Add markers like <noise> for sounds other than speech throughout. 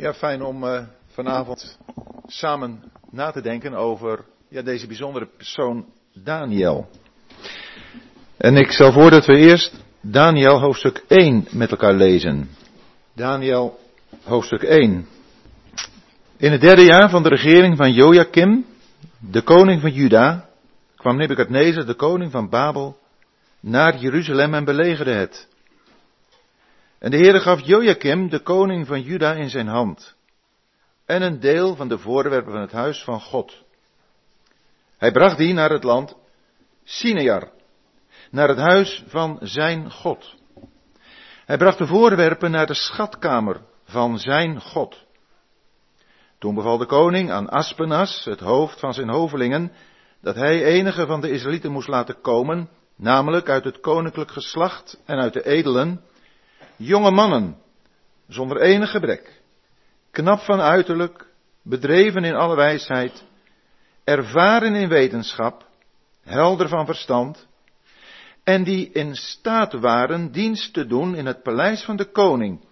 Ja, fijn om uh, vanavond samen na te denken over ja, deze bijzondere persoon Daniel. En ik stel voor dat we eerst Daniel hoofdstuk 1 met elkaar lezen. Daniel hoofdstuk 1. In het derde jaar van de regering van Joachim, de koning van Juda, kwam Nebukadnezar, de koning van Babel, naar Jeruzalem en belegerde het. En de Heere gaf Joachim, de koning van Juda, in zijn hand. En een deel van de voorwerpen van het huis van God. Hij bracht die naar het land Sinear, naar het huis van zijn God. Hij bracht de voorwerpen naar de schatkamer van zijn God. Toen beval de koning aan Aspenas, het hoofd van zijn hovelingen, dat hij enige van de Israëlieten moest laten komen, namelijk uit het koninklijk geslacht en uit de edelen, jonge mannen, zonder enig gebrek, knap van uiterlijk, bedreven in alle wijsheid, ervaren in wetenschap, helder van verstand, en die in staat waren dienst te doen in het paleis van de koning,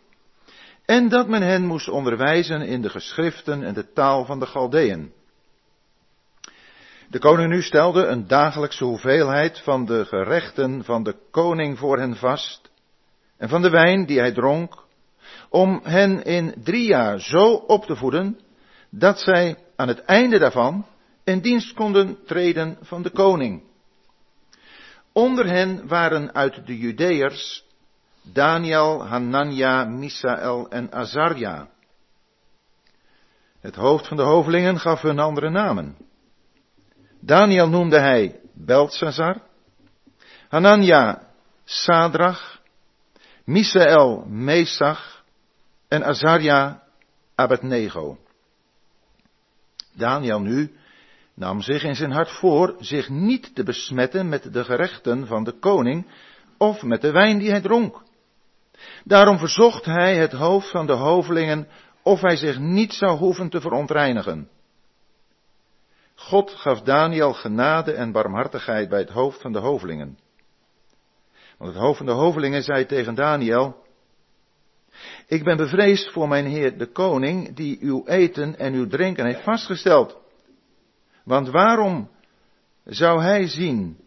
en dat men hen moest onderwijzen in de geschriften en de taal van de Galdeën. De koning nu stelde een dagelijkse hoeveelheid van de gerechten van de koning voor hen vast, en van de wijn die hij dronk, om hen in drie jaar zo op te voeden, dat zij aan het einde daarvan in dienst konden treden van de koning. Onder hen waren uit de Judeërs Daniel, Hanania, Misael en Azarja. Het hoofd van de hovelingen gaf hun andere namen. Daniel noemde hij Beltsazar, Hanania Sadrach, Misael Mesach en Azarja Abednego. Daniel nu nam zich in zijn hart voor zich niet te besmetten met de gerechten van de koning of met de wijn die hij dronk. Daarom verzocht hij het hoofd van de hovelingen of hij zich niet zou hoeven te verontreinigen. God gaf Daniel genade en barmhartigheid bij het hoofd van de hovelingen. Want het hoofd van de hovelingen zei tegen Daniel, ik ben bevreesd voor mijn heer de koning, die uw eten en uw drinken heeft vastgesteld. Want waarom zou hij zien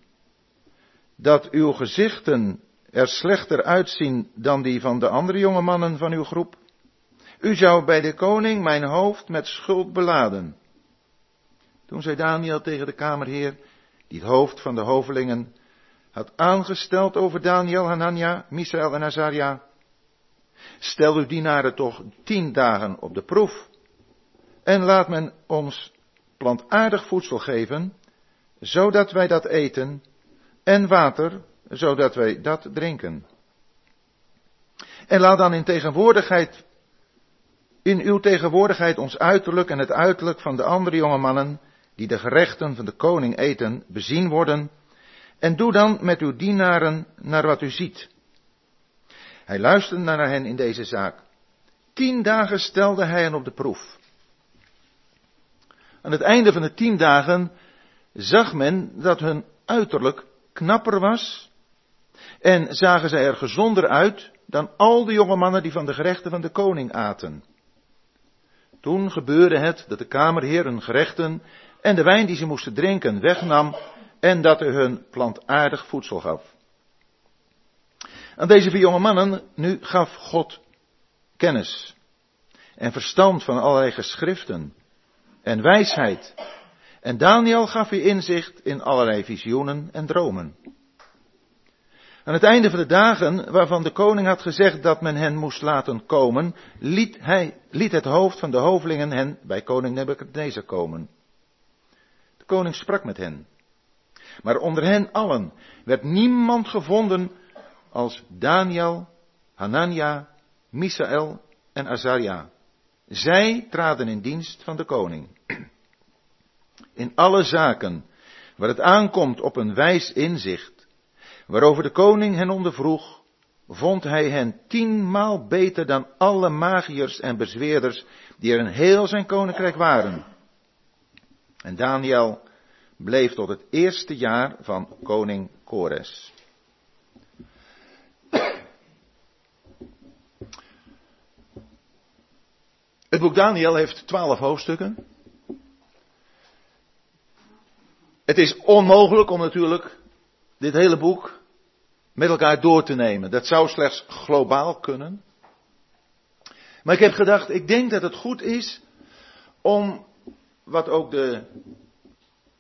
dat uw gezichten er slechter uitzien dan die van de andere jonge mannen van uw groep? U zou bij de koning mijn hoofd met schuld beladen. Toen zei Daniel tegen de kamerheer, die het hoofd van de hovelingen had aangesteld over Daniel, Hanania, Misael en Azaria. Stel uw dienaren toch tien dagen op de proef. En laat men ons plantaardig voedsel geven, zodat wij dat eten, en water, zodat wij dat drinken. En laat dan in tegenwoordigheid, in uw tegenwoordigheid ons uiterlijk en het uiterlijk van de andere jonge mannen, die de gerechten van de koning eten, bezien worden, en doe dan met uw dienaren naar wat u ziet. Hij luisterde naar hen in deze zaak. Tien dagen stelde hij hen op de proef. Aan het einde van de tien dagen zag men dat hun uiterlijk knapper was en zagen zij er gezonder uit dan al de jonge mannen die van de gerechten van de koning aten. Toen gebeurde het dat de kamerheer hun gerechten en de wijn die ze moesten drinken wegnam en dat hij hun plantaardig voedsel gaf. Aan deze vier jonge mannen nu gaf God kennis en verstand van allerlei geschriften en wijsheid. En Daniel gaf u inzicht in allerlei visioenen en dromen. Aan het einde van de dagen, waarvan de koning had gezegd dat men hen moest laten komen, liet, hij, liet het hoofd van de hovelingen hen bij koning Nebuchadnezzar komen. De koning sprak met hen. Maar onder hen allen werd niemand gevonden als Daniel, Hanania, Misael en Azaria. Zij traden in dienst van de koning. In alle zaken waar het aankomt op een wijs inzicht, waarover de koning hen ondervroeg, vond hij hen tienmaal beter dan alle magiërs en bezweerders die er in heel zijn koninkrijk waren. En Daniel bleef tot het eerste jaar van koning Kores. Het boek Daniel heeft twaalf hoofdstukken. Het is onmogelijk om natuurlijk dit hele boek met elkaar door te nemen. Dat zou slechts globaal kunnen. Maar ik heb gedacht, ik denk dat het goed is om, wat ook de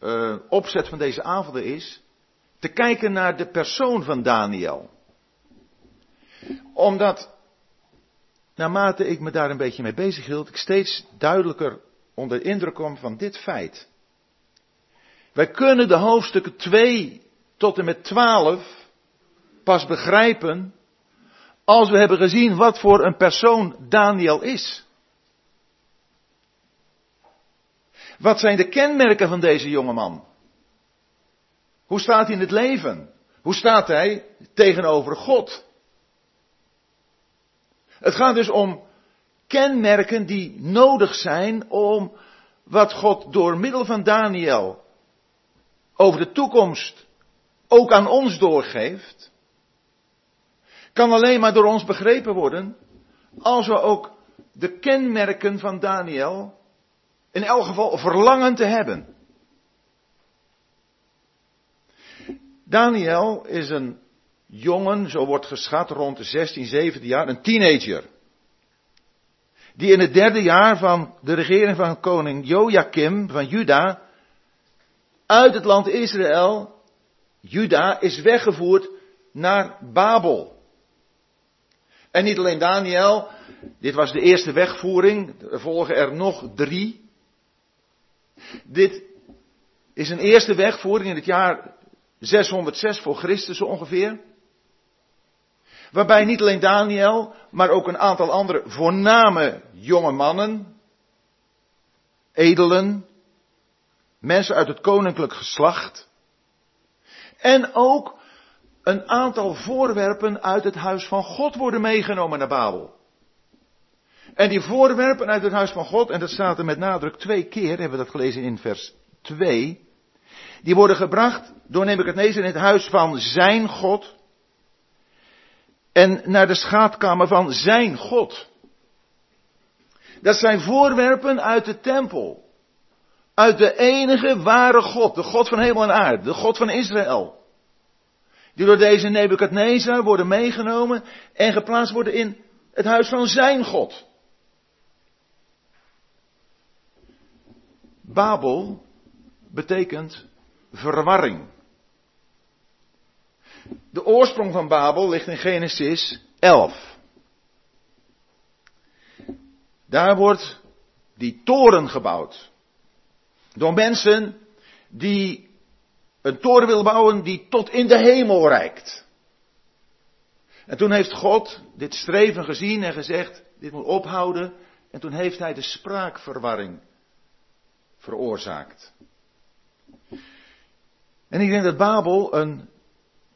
uh, opzet van deze avonden is, te kijken naar de persoon van Daniel. Omdat, naarmate ik me daar een beetje mee bezig hield, ik steeds duidelijker onder indruk kom van dit feit. Wij kunnen de hoofdstukken 2 tot en met 12 pas begrijpen als we hebben gezien wat voor een persoon Daniel is. Wat zijn de kenmerken van deze jonge man? Hoe staat hij in het leven? Hoe staat hij tegenover God? Het gaat dus om kenmerken die nodig zijn om wat God door middel van Daniel over de toekomst ook aan ons doorgeeft, kan alleen maar door ons begrepen worden als we ook de kenmerken van Daniel in elk geval verlangen te hebben. Daniel is een jongen, zo wordt geschat, rond de 16, 17 jaar, een teenager. Die in het derde jaar van de regering van koning Joachim van Juda uit het land Israël, Juda, is weggevoerd naar Babel. En niet alleen Daniel, dit was de eerste wegvoering, er volgen er nog drie. Dit is een eerste wegvoering in het jaar 606 voor Christus ongeveer. Waarbij niet alleen Daniel, maar ook een aantal andere voorname jonge mannen, edelen, mensen uit het koninklijk geslacht. En ook een aantal voorwerpen uit het huis van God worden meegenomen naar Babel. En die voorwerpen uit het huis van God, en dat staat er met nadruk twee keer, hebben we dat gelezen in vers 2. Die worden gebracht door Nebuchadnezzar in het huis van zijn God. En naar de schaatkamer van zijn God. Dat zijn voorwerpen uit de tempel. Uit de enige ware God, de God van hemel en aarde, de God van Israël. Die door deze Nebukadnezar worden meegenomen en geplaatst worden in het huis van zijn God. Babel betekent verwarring. De oorsprong van Babel ligt in Genesis 11. Daar wordt die toren gebouwd. Door mensen die een toren willen bouwen die tot in de hemel reikt. En toen heeft God dit streven gezien en gezegd, dit moet ophouden. En toen heeft hij de spraakverwarring veroorzaakt. En ik denk dat Babel een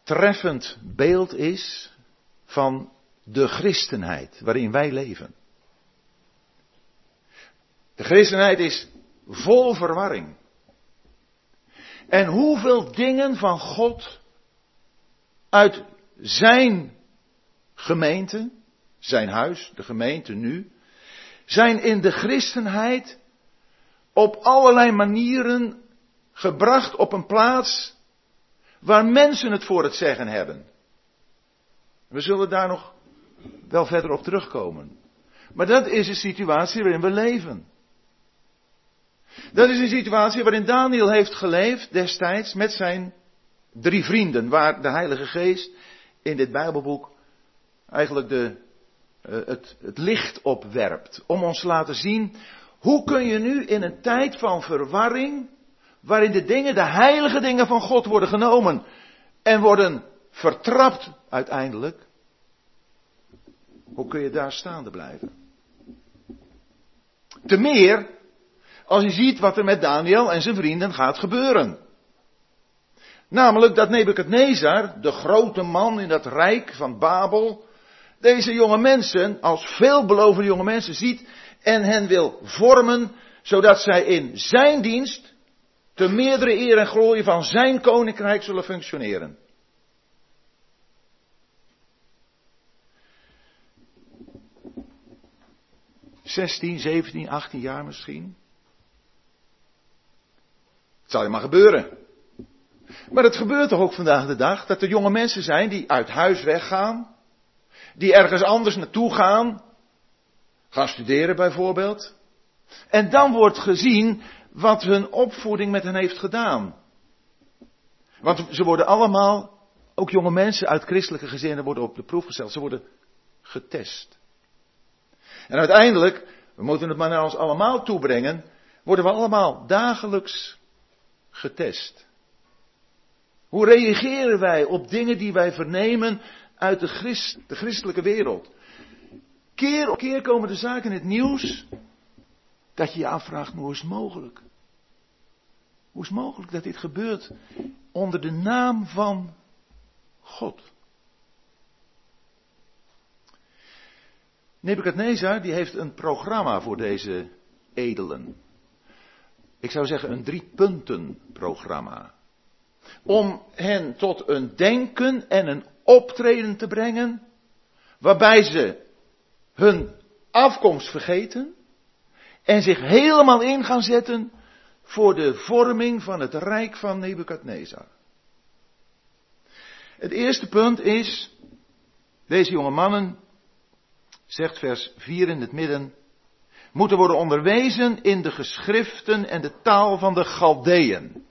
treffend beeld is van de christenheid waarin wij leven. De christenheid is vol verwarring. En hoeveel dingen van God uit zijn gemeente, zijn huis, de gemeente nu, zijn in de christenheid op allerlei manieren gebracht op een plaats waar mensen het voor het zeggen hebben. We zullen daar nog wel verder op terugkomen. Maar dat is de situatie waarin we leven. Dat is een situatie waarin Daniel heeft geleefd destijds met zijn drie vrienden, waar de Heilige Geest in dit Bijbelboek eigenlijk de, uh, het, het licht opwerpt. Om ons te laten zien, hoe kun je nu in een tijd van verwarring, waarin de dingen, de heilige dingen van God worden genomen en worden vertrapt uiteindelijk, hoe kun je daar staande blijven? Te meer als je ziet wat er met Daniel en zijn vrienden gaat gebeuren. Namelijk dat Nebukadnezar, de grote man in dat rijk van Babel, deze jonge mensen als veelbelovende jonge mensen ziet en hen wil vormen, zodat zij in zijn dienst te meerdere eer en glorie van zijn koninkrijk zullen functioneren. 16, 17, 18 jaar misschien. Het zal je maar gebeuren. Maar het gebeurt toch ook vandaag de dag dat er jonge mensen zijn die uit huis weggaan, die ergens anders naartoe gaan, gaan studeren bijvoorbeeld. En dan wordt gezien wat hun opvoeding met hen heeft gedaan. Want ze worden allemaal, ook jonge mensen uit christelijke gezinnen, worden op de proef gesteld. Ze worden getest. En uiteindelijk, we moeten het maar naar ons allemaal toebrengen, worden we allemaal dagelijks getest. Hoe reageren wij op dingen die wij vernemen uit de christelijke wereld? Keer op keer komen de zaken in het nieuws dat je je afvraagt, hoe is het mogelijk? Hoe is het mogelijk dat dit gebeurt onder de naam van God? Nebuchadnezzar die heeft een programma voor deze edelen. Ik zou zeggen een drie punten programma. Om hen tot een denken en een optreden te brengen, waarbij ze hun afkomst vergeten en zich helemaal in gaan zetten voor de vorming van het rijk van Nebukadnezar. Het eerste punt is, deze jonge mannen, zegt vers 4 in het midden, moeten worden onderwezen in de geschriften en de taal van de Galdeën.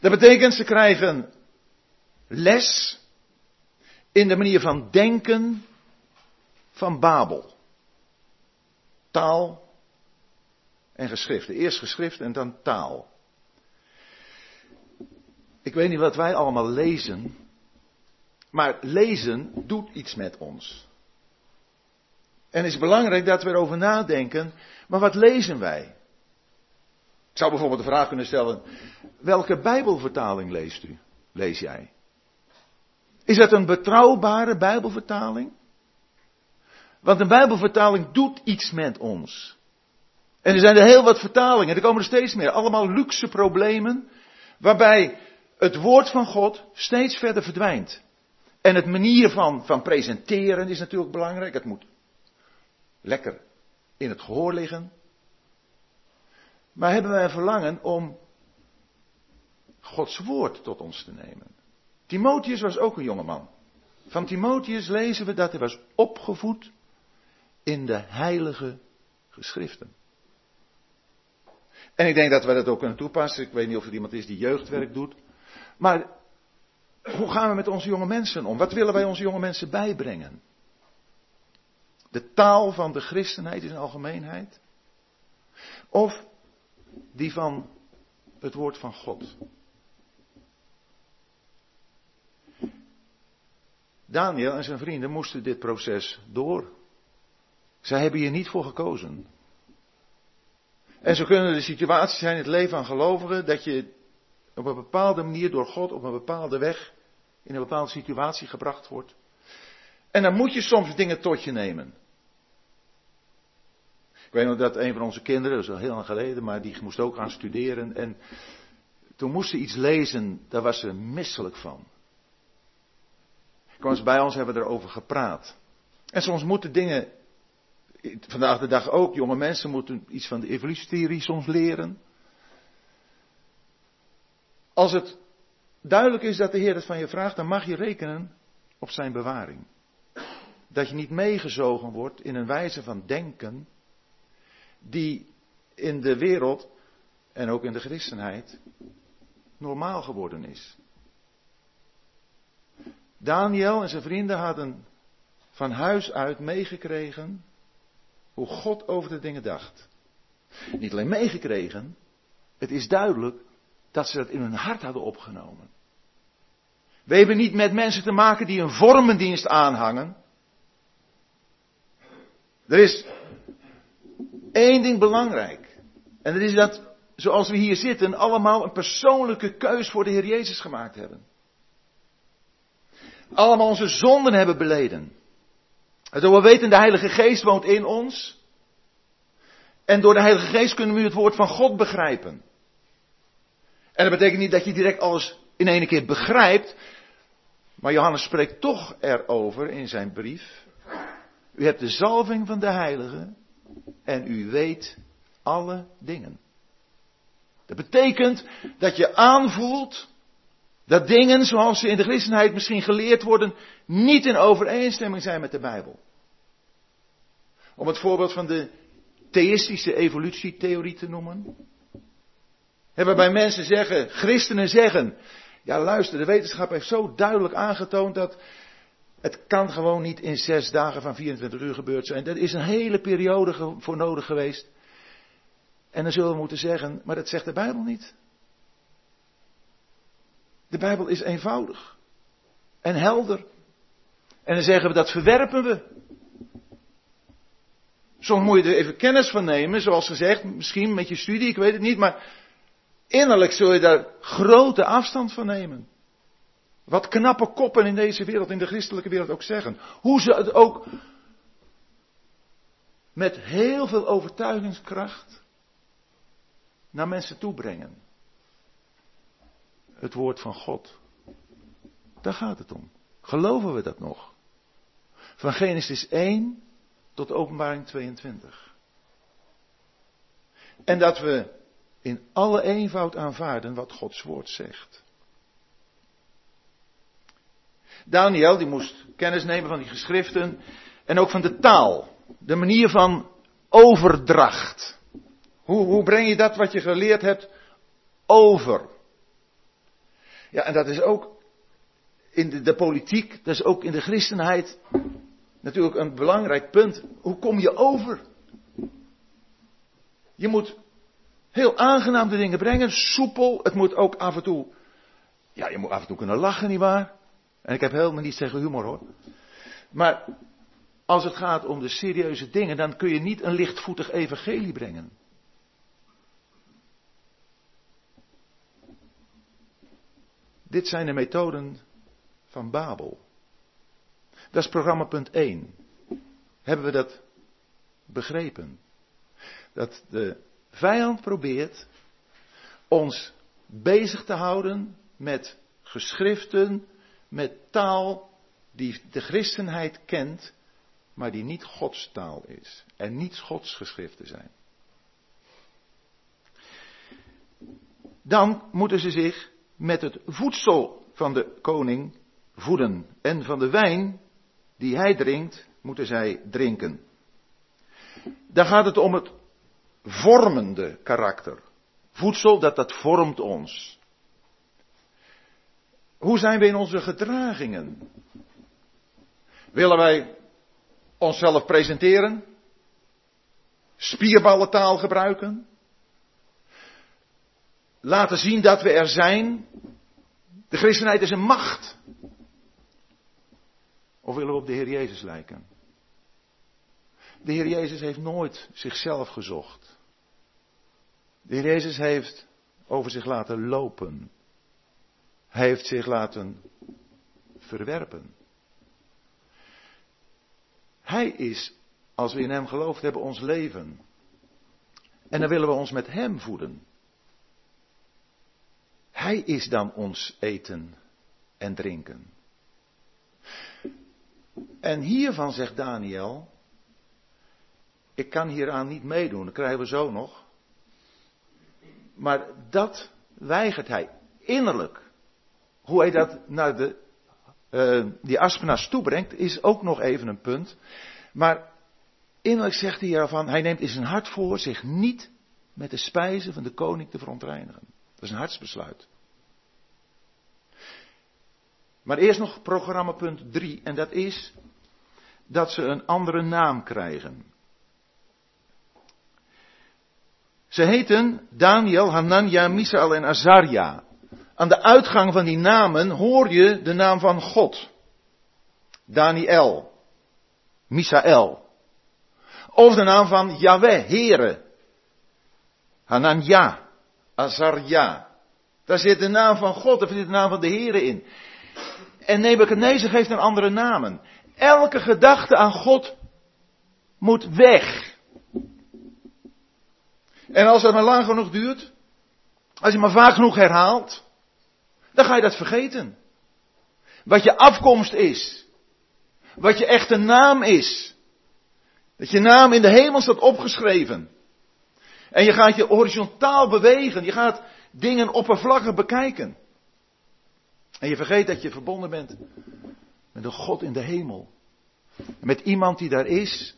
Dat betekent ze krijgen les in de manier van denken van Babel. Taal en geschriften. Eerst geschrift en dan taal. Ik weet niet wat wij allemaal lezen, maar lezen doet iets met ons. En het is belangrijk dat we erover nadenken, maar wat lezen wij? Ik zou bijvoorbeeld de vraag kunnen stellen, welke Bijbelvertaling leest u? Lees jij? Is dat een betrouwbare Bijbelvertaling? Want een Bijbelvertaling doet iets met ons. En er zijn er heel wat vertalingen, er komen er steeds meer. Allemaal luxe problemen, waarbij het woord van God steeds verder verdwijnt. En het manier van, van presenteren is natuurlijk belangrijk. Het moet lekker in het gehoor liggen. Maar hebben wij een verlangen om Gods woord tot ons te nemen? Timotheus was ook een jongeman. Van Timotheus lezen we dat hij was opgevoed in de heilige geschriften. En ik denk dat we dat ook kunnen toepassen. Ik weet niet of er iemand is die jeugdwerk doet. Maar hoe gaan we met onze jonge mensen om? Wat willen wij onze jonge mensen bijbrengen? De taal van de christenheid in algemeenheid? Of die van het woord van God? Daniel en zijn vrienden moesten dit proces door. Zij hebben hier niet voor gekozen. En zo kunnen de situaties zijn in het leven van gelovigen dat je op een bepaalde manier door God op een bepaalde weg in een bepaalde situatie gebracht wordt. En dan moet je soms dingen tot je nemen. Ik weet nog dat een van onze kinderen, dat is al heel lang geleden, maar die moest ook gaan studeren. En toen moest ze iets lezen, daar was ze misselijk van. Kwam ze bij ons, hebben we erover gepraat. En soms moeten dingen vandaag de dag ook, jonge mensen moeten iets van de evolutietheorie soms leren. Als het duidelijk is dat de Heer het van je vraagt, dan mag je rekenen op zijn bewaring. Dat je niet meegezogen wordt in een wijze van denken die in de wereld en ook in de christenheid normaal geworden is. Daniel en zijn vrienden hadden van huis uit meegekregen hoe God over de dingen dacht. Niet alleen meegekregen, het is duidelijk dat ze dat in hun hart hadden opgenomen. We hebben niet met mensen te maken die een vormendienst aanhangen. Er is één ding belangrijk. En dat is dat, zoals we hier zitten, allemaal een persoonlijke keus voor de Heer Jezus gemaakt hebben. Allemaal onze zonden hebben beleden. En we weten, de Heilige Geest woont in ons. En door de Heilige Geest kunnen we het woord van God begrijpen. En dat betekent niet dat je direct alles in één keer begrijpt. Maar Johannes spreekt toch erover in zijn brief. U hebt de zalving van de heilige en u weet alle dingen. Dat betekent dat je aanvoelt dat dingen zoals ze in de christenheid misschien geleerd worden, niet in overeenstemming zijn met de Bijbel. Om het voorbeeld van de theïstische evolutietheorie te noemen. Waarbij mensen zeggen, christenen zeggen, ja luister, de wetenschap heeft zo duidelijk aangetoond dat het kan gewoon niet in zes dagen van 24 uur gebeurd zijn. Dat is een hele periode voor nodig geweest. En dan zullen we moeten zeggen, maar dat zegt de Bijbel niet. De Bijbel is eenvoudig en helder. En dan zeggen we dat verwerpen we. Soms moet je er even kennis van nemen, zoals gezegd, misschien met je studie, ik weet het niet, maar innerlijk zul je daar grote afstand van nemen. Wat knappe koppen in deze wereld, in de christelijke wereld ook zeggen. Hoe ze het ook met heel veel overtuigingskracht naar mensen toe brengen. Het woord van God. Daar gaat het om. Geloven we dat nog? Van Genesis 1 tot Openbaring 22. En dat we in alle eenvoud aanvaarden wat Gods woord zegt. Daniel die moest kennis nemen van die geschriften en ook van de taal. De manier van overdracht. Hoe, hoe breng je dat wat je geleerd hebt over? Ja, en dat is ook in de, de, politiek, dat is ook in de christenheid natuurlijk een belangrijk punt. Hoe kom je over? Je moet heel aangenaam de dingen brengen, soepel. Het moet ook af en toe, ja, je moet af en toe kunnen lachen, nietwaar? En ik heb helemaal niet tegen humor hoor. Maar als het gaat om de serieuze dingen, dan kun je niet een lichtvoetig evangelie brengen. Dit zijn de methoden van Babel. Dat is programma punt 1. Hebben we dat begrepen? Dat de vijand probeert ons bezig te houden met geschriften, met taal die de christenheid kent, maar die niet Gods taal is en niet Gods geschriften zijn. Dan moeten ze zich met het voedsel van de koning voeden en van de wijn die hij drinkt, moeten zij drinken. Dan gaat het om het vormende karakter. Voedsel, dat dat vormt ons. Hoe zijn we in onze gedragingen? Willen wij onszelf presenteren? Spierballentaal gebruiken? Laten zien dat we er zijn? De christenheid is een macht. Of willen we op de Heer Jezus lijken? De Heer Jezus heeft nooit zichzelf gezocht. De Heer Jezus heeft over zich laten lopen. Hij heeft zich laten verwerpen. Hij is, als we in Hem geloofd hebben, ons leven. En dan willen we ons met Hem voeden. Hij is dan ons eten en drinken. En hiervan zegt Daniel, ik kan hieraan niet meedoen, dat krijgen we zo nog. Maar dat weigert hij innerlijk. Hoe hij dat naar de, uh, die Aspenas toebrengt, is ook nog even een punt. Maar innerlijk zegt hij ervan, hij neemt in zijn hart voor zich niet met de spijzen van de koning te verontreinigen. Dat is een hartsbesluit. Maar eerst nog programma punt 3 en dat is dat ze een andere naam krijgen. Ze heten Daniel, Hanania, Misael en Azaria. Aan de uitgang van die namen hoor je de naam van God. Daniel, Misael. Of de naam van Yahweh, Here. Hanania, Azaria. Daar zit de naam van God, daar zit de naam van de Here in. En Nebuchadnezzar geeft een andere namen. Elke gedachte aan God moet weg. En als het maar lang genoeg duurt, als je maar vaak genoeg herhaalt, dan ga je dat vergeten. Wat je afkomst is, wat je echte naam is, Dat je naam in de hemel staat opgeschreven. En je gaat je horizontaal bewegen. Je gaat dingen oppervlakkig bekijken. En je vergeet dat je verbonden bent met een God in de hemel. Met iemand die daar is.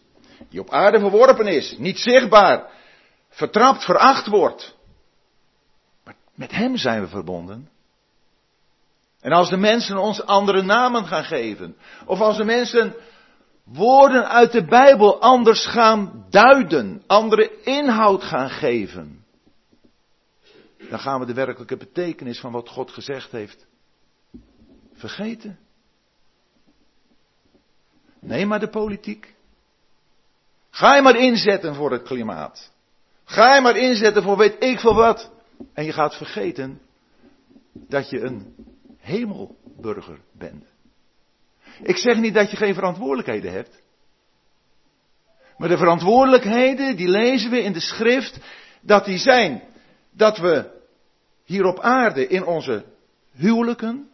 Die op aarde verworpen is. Niet zichtbaar. Vertrapt, veracht wordt. Maar met hem zijn we verbonden. En als de mensen ons andere namen gaan geven. Of als de mensen woorden uit de Bijbel anders gaan duiden, andere inhoud gaan geven, dan gaan we de werkelijke betekenis van wat God gezegd heeft vergeten. Neem maar de politiek. Ga je maar inzetten voor het klimaat. Ga je maar inzetten voor weet ik veel wat. En je gaat vergeten dat je een hemelburger bent. Ik zeg niet dat je geen verantwoordelijkheden hebt. Maar de verantwoordelijkheden, die lezen we in de schrift, dat die zijn dat we hier op aarde in onze huwelijken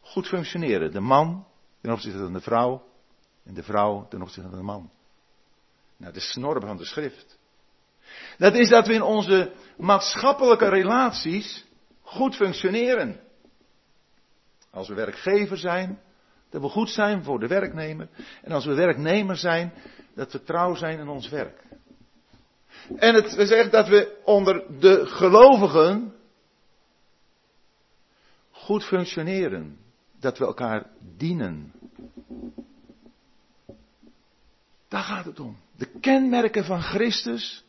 goed functioneren. De man ten opzichte van de vrouw en de vrouw ten opzichte van de man. Nou, de snorren van de schrift. Dat is dat we in onze maatschappelijke relaties goed functioneren. Als we werkgever zijn, dat we goed zijn voor de werknemer. En als we werknemer zijn, dat we trouw zijn in ons werk. En het zegt dat we onder de gelovigen goed functioneren. Dat we elkaar dienen. Daar gaat het om. De kenmerken van Christus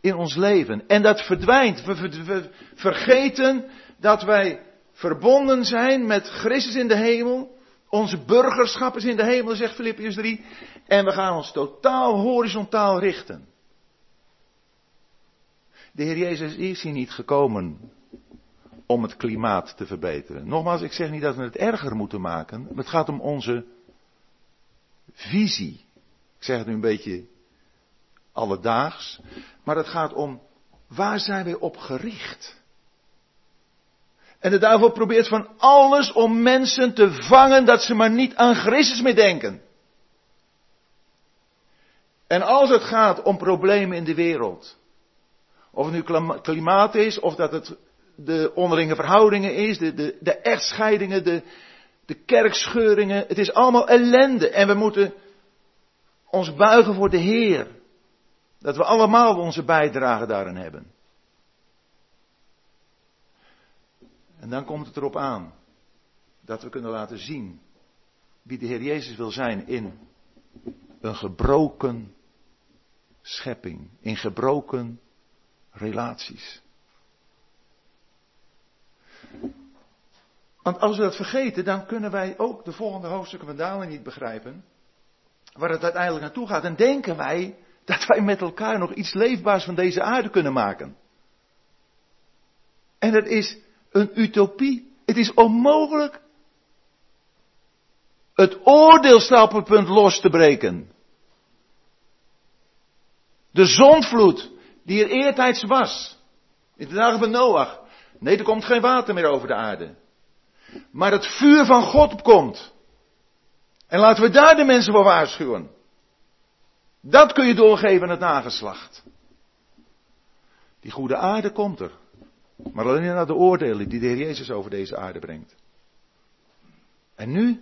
in ons leven. En dat verdwijnt. We vergeten dat wij verbonden zijn met Christus in de hemel. Onze burgerschap is in de hemel, zegt Filippiërs 3. En we gaan ons totaal horizontaal richten. De Heer Jezus is hier niet gekomen om het klimaat te verbeteren. Nogmaals, ik zeg niet dat we het erger moeten maken. Maar het gaat om onze visie. Ik zeg het nu een beetje alledaags. Maar het gaat om waar zijn wij op gericht? En de duivel probeert van alles om mensen te vangen dat ze maar niet aan Christus meer denken. En als het gaat om problemen in de wereld, of het nu klimaat is, of dat het de onderlinge verhoudingen is, de, de, de echtscheidingen, de, de kerkscheuringen, het is allemaal ellende. En we moeten ons buigen voor de Heer. Dat we allemaal onze bijdrage daarin hebben. En dan komt het erop aan dat we kunnen laten zien wie de Heer Jezus wil zijn in een gebroken schepping, in gebroken relaties. Want als we dat vergeten, dan kunnen wij ook de volgende hoofdstukken van Dalen niet begrijpen. Waar het uiteindelijk naartoe gaat. En denken wij dat wij met elkaar nog iets leefbaars van deze aarde kunnen maken. En dat is een utopie. Het is onmogelijk het oordeelstapelpunt los te breken. De zondvloed die er eertijds was. In de dagen van Noach. Nee, er komt geen water meer over de aarde. Maar het vuur van God komt. En laten we daar de mensen voor waarschuwen. Dat kun je doorgeven aan het nageslacht. Die goede aarde komt er. Maar alleen naar de oordelen die de Heer Jezus over deze aarde brengt. En nu,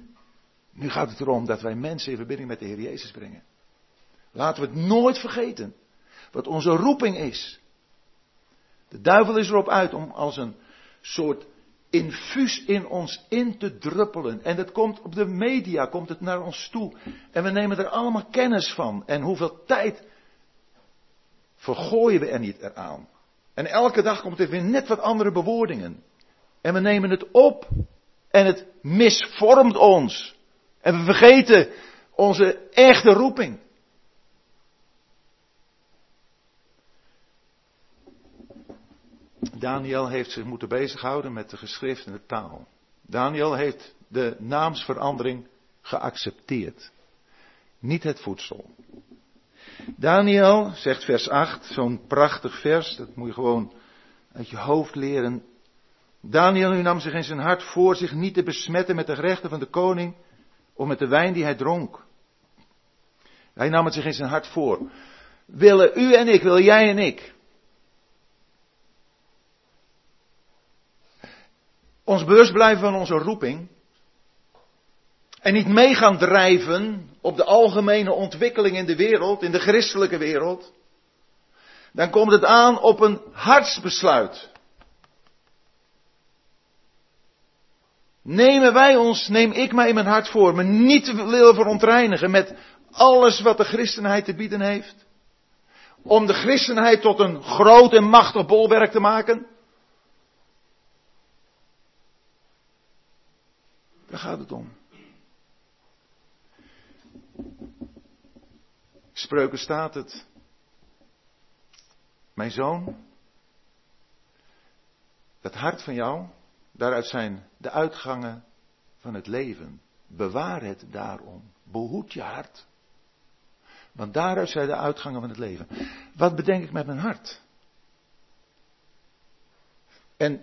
nu gaat het erom dat wij mensen in verbinding met de Heer Jezus brengen. Laten we het nooit vergeten. Wat onze roeping is. De duivel is erop uit om als een soort infuus in ons in te druppelen. En het komt op de media, komt het naar ons toe. En we nemen er allemaal kennis van. En hoeveel tijd vergooien we er niet eraan. En elke dag komt er weer net wat andere bewoordingen. En we nemen het op. En het misvormt ons. En we vergeten onze echte roeping. Daniel heeft zich moeten bezighouden met de geschrift en de taal. Daniel heeft de naamsverandering geaccepteerd. Niet het voedsel. Daniel, zegt vers 8, zo'n prachtig vers, dat moet je gewoon uit je hoofd leren. Daniel nu nam zich in zijn hart voor zich niet te besmetten met de gerechten van de koning of met de wijn die hij dronk. Hij nam het zich in zijn hart voor. Willen u en ik, wil jij en ik. Ons bewust blijven van onze roeping. En niet mee gaan drijven op de algemene ontwikkeling in de wereld, in de christelijke wereld. Dan komt het aan op een hartsbesluit. Nemen wij ons, neem ik mij in mijn hart voor, me niet te willen verontreinigen met alles wat de christenheid te bieden heeft? Om de christenheid tot een groot en machtig bolwerk te maken? Daar gaat het om. Spreuken staat het. Mijn zoon, het hart van jou, daaruit zijn de uitgangen van het leven. Bewaar het daarom. Behoed je hart. Want daaruit zijn de uitgangen van het leven. Wat bedenk ik met mijn hart? En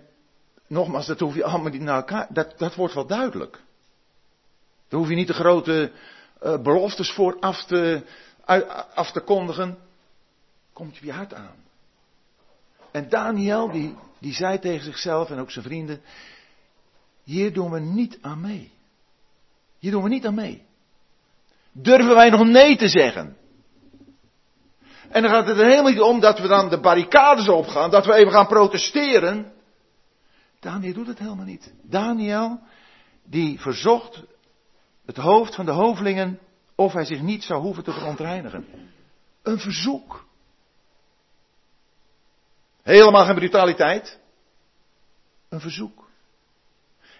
nogmaals, dat hoef je allemaal niet naar elkaar. Dat, dat wordt wel duidelijk. Daar hoef je niet de grote uh, beloftes voor af te, af te kondigen. Komt je hart aan. En Daniel, die, die zei tegen zichzelf en ook zijn vrienden: Hier doen we niet aan mee. Hier doen we niet aan mee. Durven wij nog nee te zeggen? En dan gaat het er helemaal niet om dat we dan de barricades opgaan, dat we even gaan protesteren. Daniel doet het helemaal niet. Daniel, die verzocht het hoofd van de hovelingen of hij zich niet zou hoeven te verontreinigen. Een verzoek. Helemaal geen brutaliteit. Een verzoek.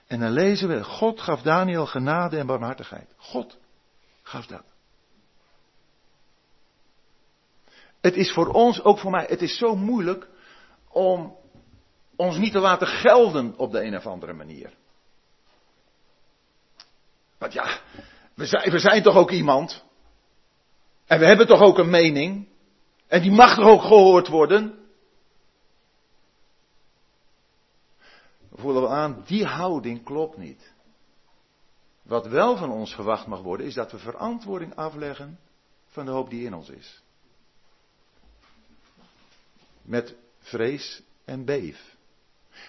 En dan lezen we, God gaf Daniel genade en barmhartigheid. God gaf dat. Het is voor ons, ook voor mij, het is zo moeilijk om ons niet te laten gelden op de een of andere manier. Want ja, we zijn, zijn toch ook iemand. En we hebben toch ook een mening. En die mag toch ook gehoord worden. We voelen we aan, die houding klopt niet. Wat wel van ons verwacht mag worden, is dat we verantwoording afleggen van de hoop die in ons is. Met vrees en beef.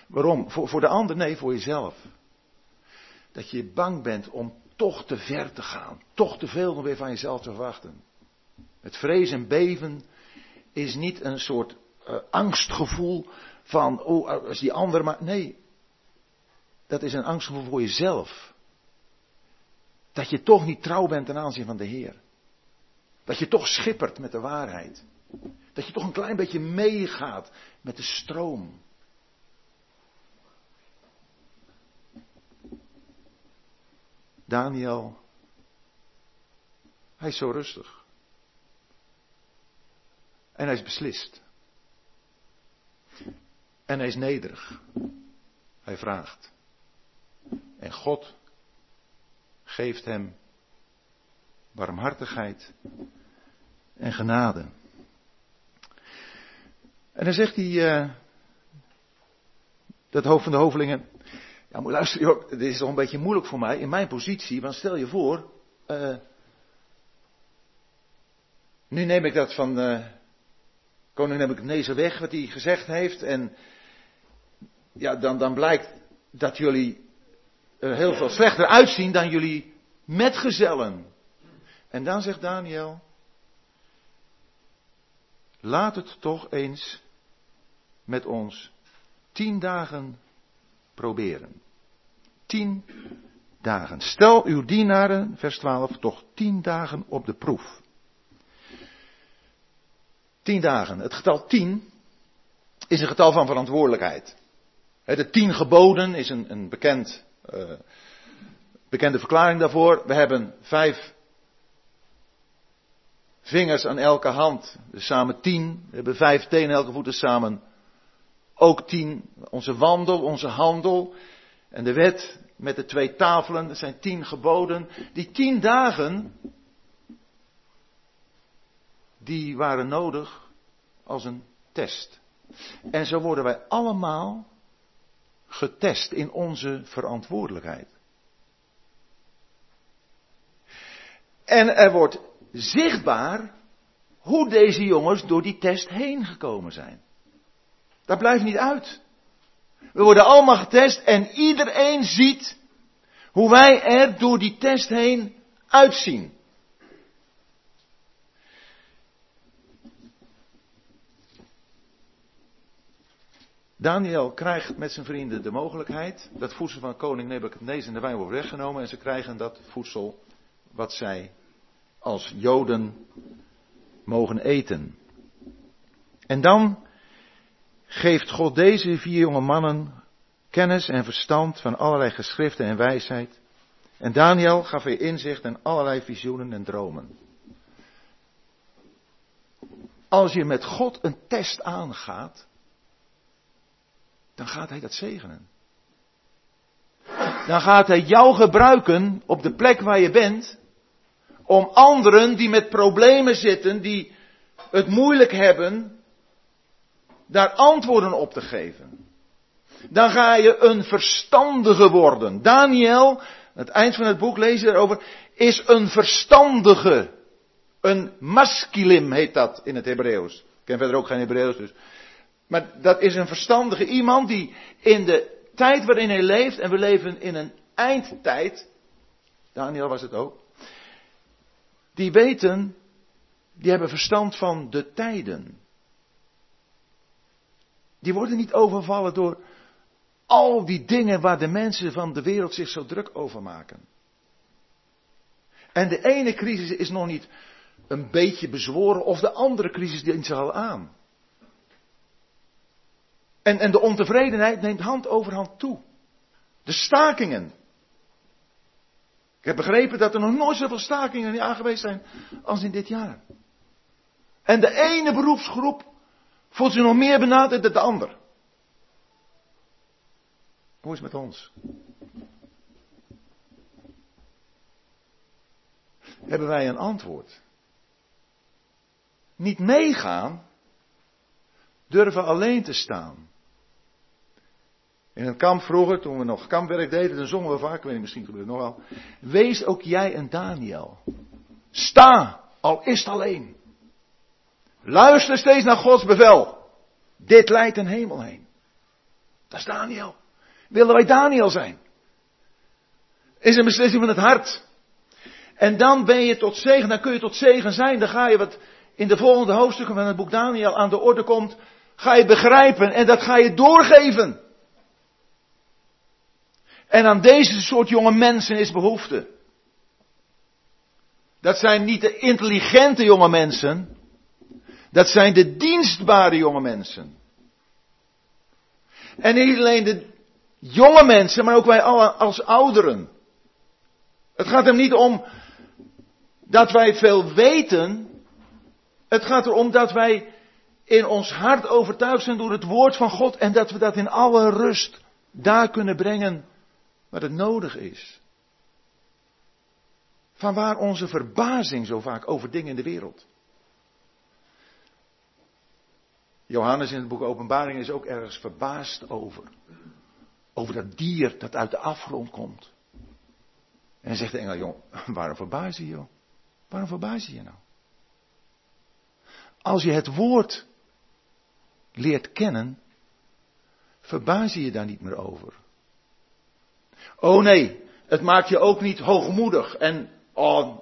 Waarom? Voor, voor de ander? Nee, voor jezelf. Dat je bang bent om toch te ver te gaan. Toch te veel nog weer van jezelf te verwachten. Het vrees en beven is niet een soort uh, angstgevoel van, oh, als die ander maar. Nee, dat is een angstgevoel voor jezelf. Dat je toch niet trouw bent ten aanzien van de Heer. Dat je toch schippert met de waarheid. Dat je toch een klein beetje meegaat met de stroom. Daniel, hij is zo rustig. En hij is beslist. En hij is nederig. Hij vraagt. En God geeft hem barmhartigheid en genade. En dan zegt hij, uh, dat hoofd van de hovelingen, ja, maar luister, joh, dit is toch een beetje moeilijk voor mij in mijn positie, want stel je voor, uh, nu neem ik dat van uh, koning Nebuchadnezzar weg, wat hij gezegd heeft, en ja, dan, dan blijkt dat jullie er heel veel slechter uitzien dan jullie metgezellen. En dan zegt Daniel, laat het toch eens met ons tien dagen proberen. Tien dagen. Stel uw dienaren, vers 12, toch tien dagen op de proef. Tien dagen. Het getal tien is een getal van verantwoordelijkheid. De tien geboden is een, een bekend uh, bekende verklaring daarvoor. We hebben vijf vingers aan elke hand, dus samen tien. We hebben vijf tenen elke voet, samen ook tien. Onze wandel, onze handel en de wet met de twee tafelen, dat zijn tien geboden. Die tien dagen, die waren nodig als een test. En zo worden wij allemaal getest in onze verantwoordelijkheid. En er wordt zichtbaar hoe deze jongens door die test heen gekomen zijn. Dat blijft niet uit. We worden allemaal getest en iedereen ziet hoe wij er door die test heen uitzien. Daniel krijgt met zijn vrienden de mogelijkheid. Dat voedsel van koning Nebuchadnezzar en de wijn wordt weggenomen. En ze krijgen dat voedsel wat zij als Joden mogen eten. En dan geeft God deze vier jonge mannen kennis en verstand van allerlei geschriften en wijsheid. En Daniel gaf weer inzicht in allerlei visioenen en dromen. Als je met God een test aangaat, dan gaat hij dat zegenen. Dan gaat hij jou gebruiken op de plek waar je bent, om anderen die met problemen zitten, die het moeilijk hebben, daar antwoorden op te geven. Dan ga je een verstandige worden. Daniel, het eind van het boek lees je daarover, is een verstandige. Een masculim heet dat in het Hebreeuws. Ik ken verder ook geen Hebreeuws, dus maar dat is een verstandige iemand die in de tijd waarin hij leeft, en we leven in een eindtijd, Daniel was het ook, die weten, die hebben verstand van de tijden. Die worden niet overvallen door al die dingen waar de mensen van de wereld zich zo druk over maken. En de ene crisis is nog niet een beetje bezworen of de andere crisis dient zich al aan. En, en de ontevredenheid neemt hand over hand toe. De stakingen. Ik heb begrepen dat er nog nooit zoveel stakingen in zijn als in dit jaar. En de ene beroepsgroep voelt zich nog meer benaderd dan de ander. Hoe is het met ons? Hebben wij een antwoord? Niet meegaan, durven alleen te staan. In het kamp vroeger, toen we nog kampwerk deden, dan zongen we vaak, ik weet niet, misschien gebeurt het nog wel. Wees ook jij een Daniel. Sta, al is het alleen. Luister steeds naar Gods bevel. Dit leidt een hemel heen. Dat is Daniel. Willen wij Daniel zijn? Is een beslissing van het hart. En dan ben je tot zegen, dan kun je tot zegen zijn. Dan ga je wat in de volgende hoofdstukken van het boek Daniel aan de orde komt, ga je begrijpen en dat ga je doorgeven. En aan deze soort jonge mensen is behoefte. Dat zijn niet de intelligente jonge mensen. Dat zijn de dienstbare jonge mensen. En niet alleen de jonge mensen, maar ook wij als ouderen. Het gaat hem niet om dat wij veel weten. Het gaat erom dat wij in ons hart overtuigd zijn door het woord van God en dat we dat in alle rust daar kunnen brengen wat het nodig is. Van waar onze verbazing zo vaak over dingen in de wereld. Johannes in het boek Openbaring is ook ergens verbaasd over. Over dat dier dat uit de afgrond komt. En zegt de engel, jong, <laughs> waarom verbaas je joh? Waarom verbaas je je nou? Als je het woord leert kennen, verbaas je je daar niet meer over. Oh nee, het maakt je ook niet hoogmoedig en, oh,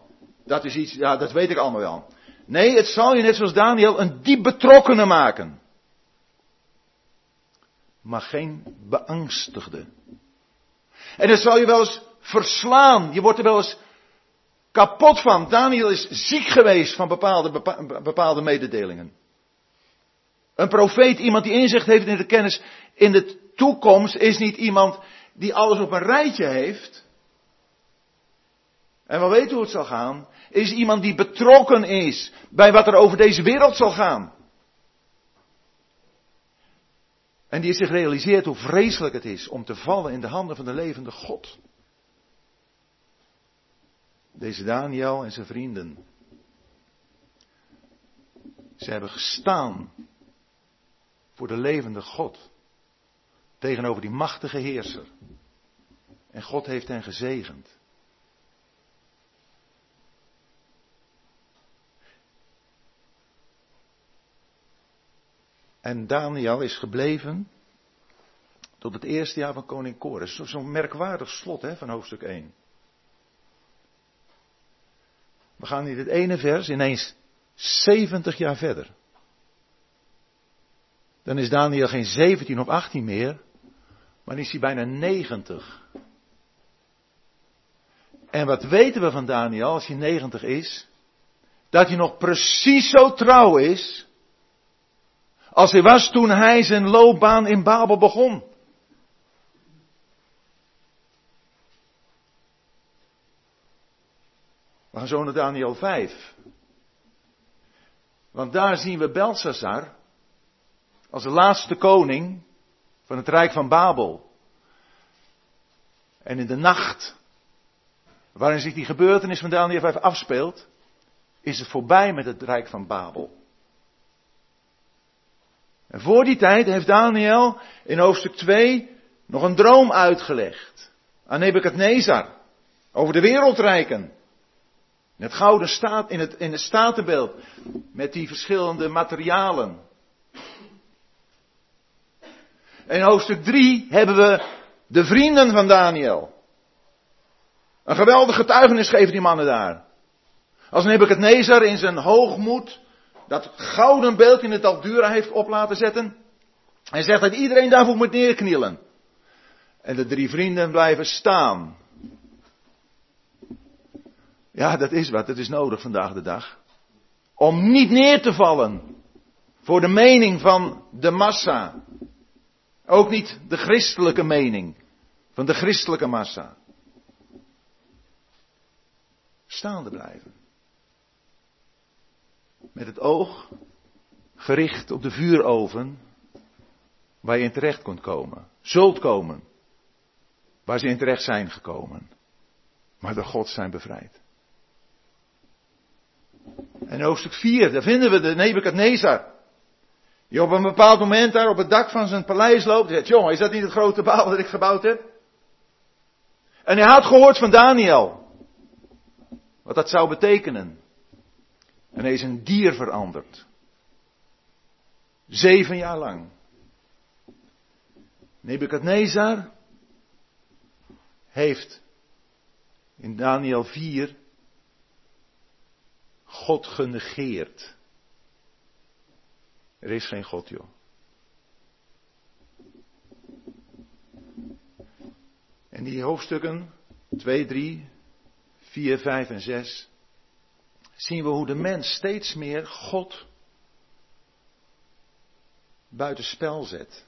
dat is iets, ja, dat weet ik allemaal wel. Nee, het zal je net zoals Daniel een diep betrokkenen maken. Maar geen beangstigde. En het zal je wel eens verslaan. Je wordt er wel eens kapot van. Daniel is ziek geweest van bepaalde, bepaalde mededelingen. Een profeet, iemand die inzicht heeft in de kennis in de toekomst, is niet iemand die alles op een rijtje heeft. En we weten hoe het zal gaan. Is iemand die betrokken is bij wat er over deze wereld zal gaan. En die zich realiseert hoe vreselijk het is om te vallen in de handen van de levende God. Deze Daniel en zijn vrienden. Ze hebben gestaan voor de levende God. Tegenover die machtige heerser. En God heeft hen gezegend. En Daniel is gebleven tot het eerste jaar van koning Kores. Zo'n merkwaardig slot hè, van hoofdstuk 1. We gaan in het ene vers ineens 70 jaar verder. Dan is Daniel geen 17 of 18 meer, maar is hij bijna 90. En wat weten we van Daniel als hij 90 is? Dat hij nog precies zo trouw is als hij was toen hij zijn loopbaan in Babel begon. We gaan zo naar Daniel 5. Want daar zien we Belshazzar als de laatste koning van het Rijk van Babel. En in de nacht waarin zich die gebeurtenis van Daniel 5 afspeelt, is het voorbij met het Rijk van Babel. En voor die tijd heeft Daniel in hoofdstuk 2 nog een droom uitgelegd aan Nebukadnezar over de wereldrijken. In het gouden staat, in het, in het statenbeeld met die verschillende materialen. In hoofdstuk 3 hebben we de vrienden van Daniel. Een geweldig getuigenis geven die mannen daar. Als Nebuchadnezzar in zijn hoogmoed dat gouden beeld in het Aldura heeft op laten zetten. Hij zegt dat iedereen daarvoor moet neerknielen. En de drie vrienden blijven staan. Ja, dat is wat. Dat is nodig vandaag de dag. Om niet neer te vallen voor de mening van de massa. Ook niet de christelijke mening van de christelijke massa. Staande blijven. Met het oog gericht op de vuuroven waar je in terecht kunt komen. Zult komen. Waar ze in terecht zijn gekomen. Maar door God zijn bevrijd. En hoofdstuk 4, daar vinden we de Nebukadnezar. Die op een bepaald moment daar op het dak van zijn paleis loopt. En zegt, jongen, is dat niet het grote baal dat ik gebouwd heb? En hij had gehoord van Daniel. Wat dat zou betekenen. En hij is een dier veranderd. Zeven jaar lang. Nebukadnezar heeft in Daniel 4 God genegeerd. Er is geen God, joh. En die hoofdstukken 2, 3, 4, 5 en 6 zien we hoe de mens steeds meer God buitenspel zet.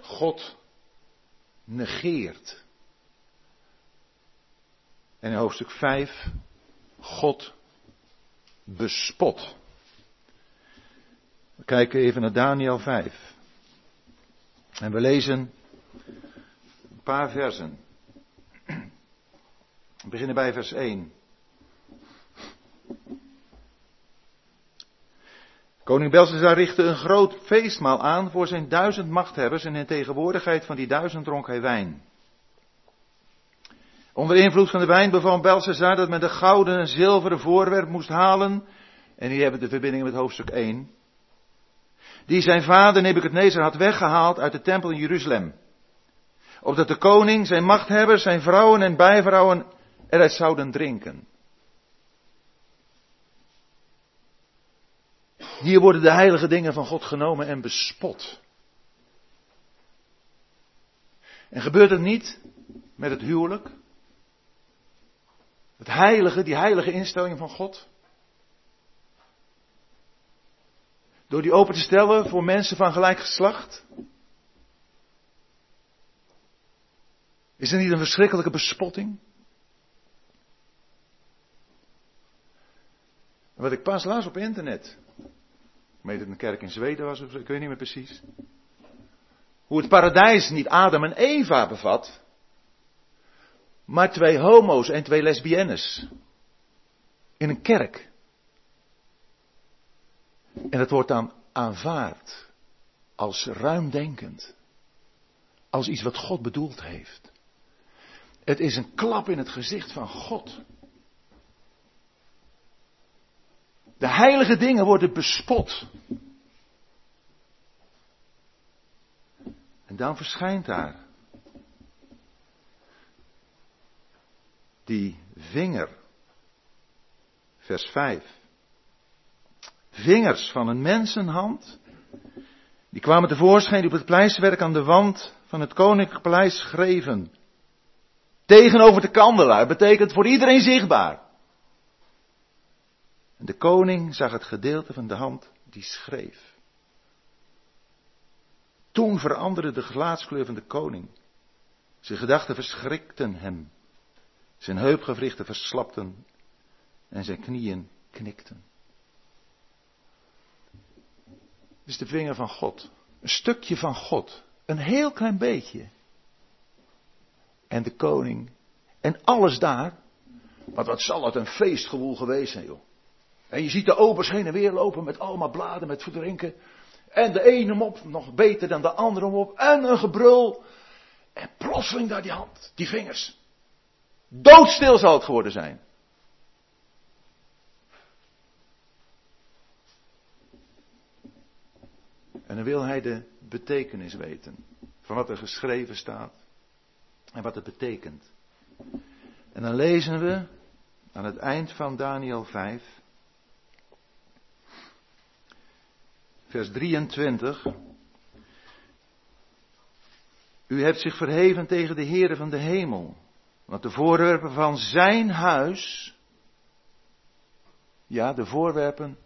God negeert. En in hoofdstuk 5 God bespot. We kijken even naar Daniel 5. En we lezen een paar versen. We beginnen bij vers 1. Koning Belshazzar richtte een groot feestmaal aan voor zijn duizend machthebbers en in tegenwoordigheid van die duizend dronk hij wijn. Onder invloed van de wijn beval Belshazzar dat men de gouden en zilveren voorwerp moest halen. En hier hebben we de verbinding met hoofdstuk 1. Die zijn vader Nebuchadnezzar had weggehaald uit de tempel in Jeruzalem. Opdat de koning, zijn machthebbers, zijn vrouwen en bijvrouwen eruit zouden drinken. Hier worden de heilige dingen van God genomen en bespot. En gebeurt het niet met het huwelijk? Het heilige, die heilige instelling van God. Door die open te stellen voor mensen van gelijk geslacht. Is er niet een verschrikkelijke bespotting? Wat ik pas las op internet. Weet dat een kerk in Zweden was, ik weet niet meer precies. Hoe het paradijs niet Adam en Eva bevat, maar twee homo's en twee lesbiennes. In een kerk. En het wordt dan aanvaard als ruimdenkend. Als iets wat God bedoeld heeft. Het is een klap in het gezicht van God. De heilige dingen worden bespot. En dan verschijnt daar die vinger. Vers 5. Vingers van een mensenhand. Die kwamen tevoorschijn die op het pleisterwerk aan de wand van het koninklijk paleis schreven. Tegenover de kandelaar betekent voor iedereen zichtbaar. En de koning zag het gedeelte van de hand die schreef. Toen veranderde de gelaatskleur van de koning. Zijn gedachten verschrikten hem. Zijn heupgewrichten verslapten en zijn knieën knikten. Dit is de vinger van God. Een stukje van God. Een heel klein beetje. En de koning. En alles daar. Want wat zal het een feestgewoel geweest zijn, joh. En je ziet de obers heen en weer lopen met allemaal bladen met verdrinken. En de ene mop nog beter dan de andere mop. En een gebrul. En plotseling daar die hand, die vingers. Doodstil zal het geworden zijn. En dan wil hij de betekenis weten van wat er geschreven staat en wat het betekent. En dan lezen we aan het eind van Daniel 5, vers 23. U hebt zich verheven tegen de Heere van de hemel. Want de voorwerpen van zijn huis, ja, de voorwerpen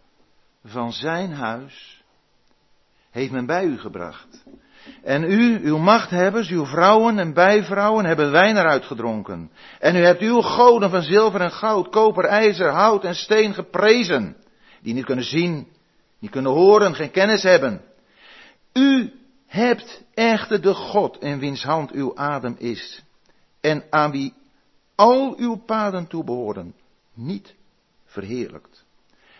van zijn huis, heeft men bij u gebracht. En u, uw machthebbers, uw vrouwen en bijvrouwen hebben wijn eruit gedronken. En u hebt uw goden van zilver en goud, koper, ijzer, hout en steen geprezen. Die niet kunnen zien, niet kunnen horen, geen kennis hebben. U hebt echter de God in wiens hand uw adem is en aan wie al uw paden toebehoren, niet verheerlijkt.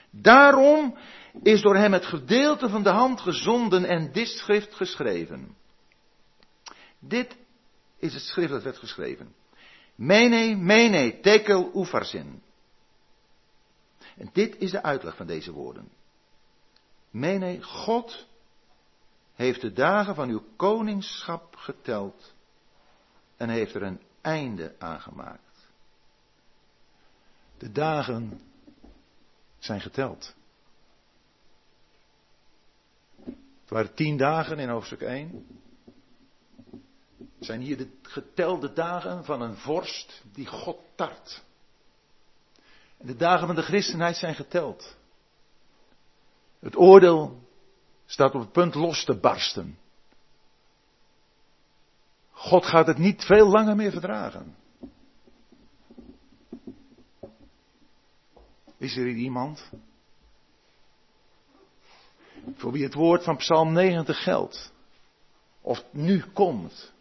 Daarom is door hem het gedeelte van de hand gezonden en dit schrift geschreven. Dit is het schrift dat werd geschreven. Mene, mene, tekel, ufarzin. En dit is de uitleg van deze woorden. Mene, God heeft de dagen van uw koningschap geteld en heeft er een einde aangemaakt. De dagen zijn geteld. Het waren tien dagen in hoofdstuk 1. Het zijn hier de getelde dagen van een vorst die God tart. En de dagen van de christenheid zijn geteld. Het oordeel staat op het punt los te barsten. God gaat het niet veel langer meer verdragen. Is er hier iemand voor wie het woord van Psalm 90 geldt? Of nu komt?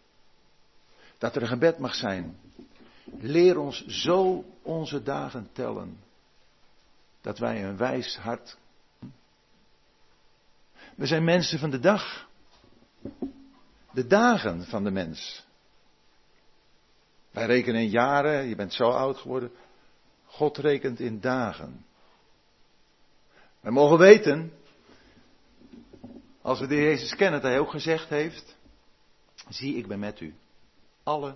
Dat er een gebed mag zijn. Leer ons zo onze dagen tellen. Dat wij een wijs hart. We zijn mensen van de dag de dagen van de mens. Wij rekenen in jaren, je bent zo oud geworden. God rekent in dagen. We mogen weten, als we de Jezus kennen, dat hij ook gezegd heeft, zie ik ben met u alle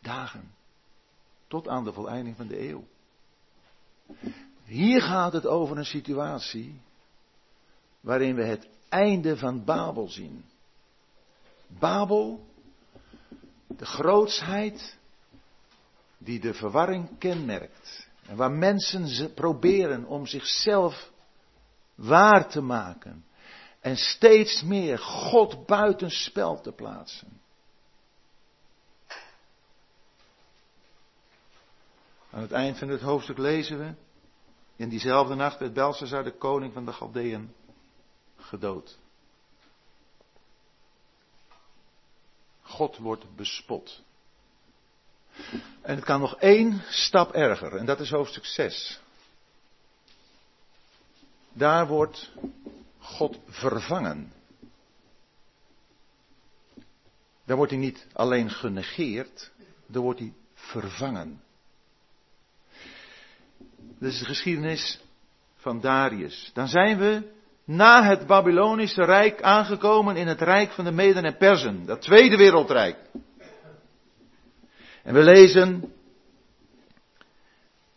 dagen tot aan de voleinding van de eeuw. Hier gaat het over een situatie waarin we het einde van Babel zien. Babel, de grootsheid die de verwarring kenmerkt. En waar mensen proberen om zichzelf waar te maken. En steeds meer God buitenspel te plaatsen. Aan het eind van het hoofdstuk lezen we. In diezelfde nacht werd Belshazzar, de koning van de Galdeën, gedood. God wordt bespot. En het kan nog één stap erger, en dat is hoofdstuk 6. Daar wordt God vervangen. Daar wordt hij niet alleen genegeerd, daar wordt hij vervangen. Dit is de geschiedenis van Darius. Dan zijn we na het Babylonische Rijk aangekomen in het Rijk van de Meden en Persen, dat Tweede Wereldrijk. En we lezen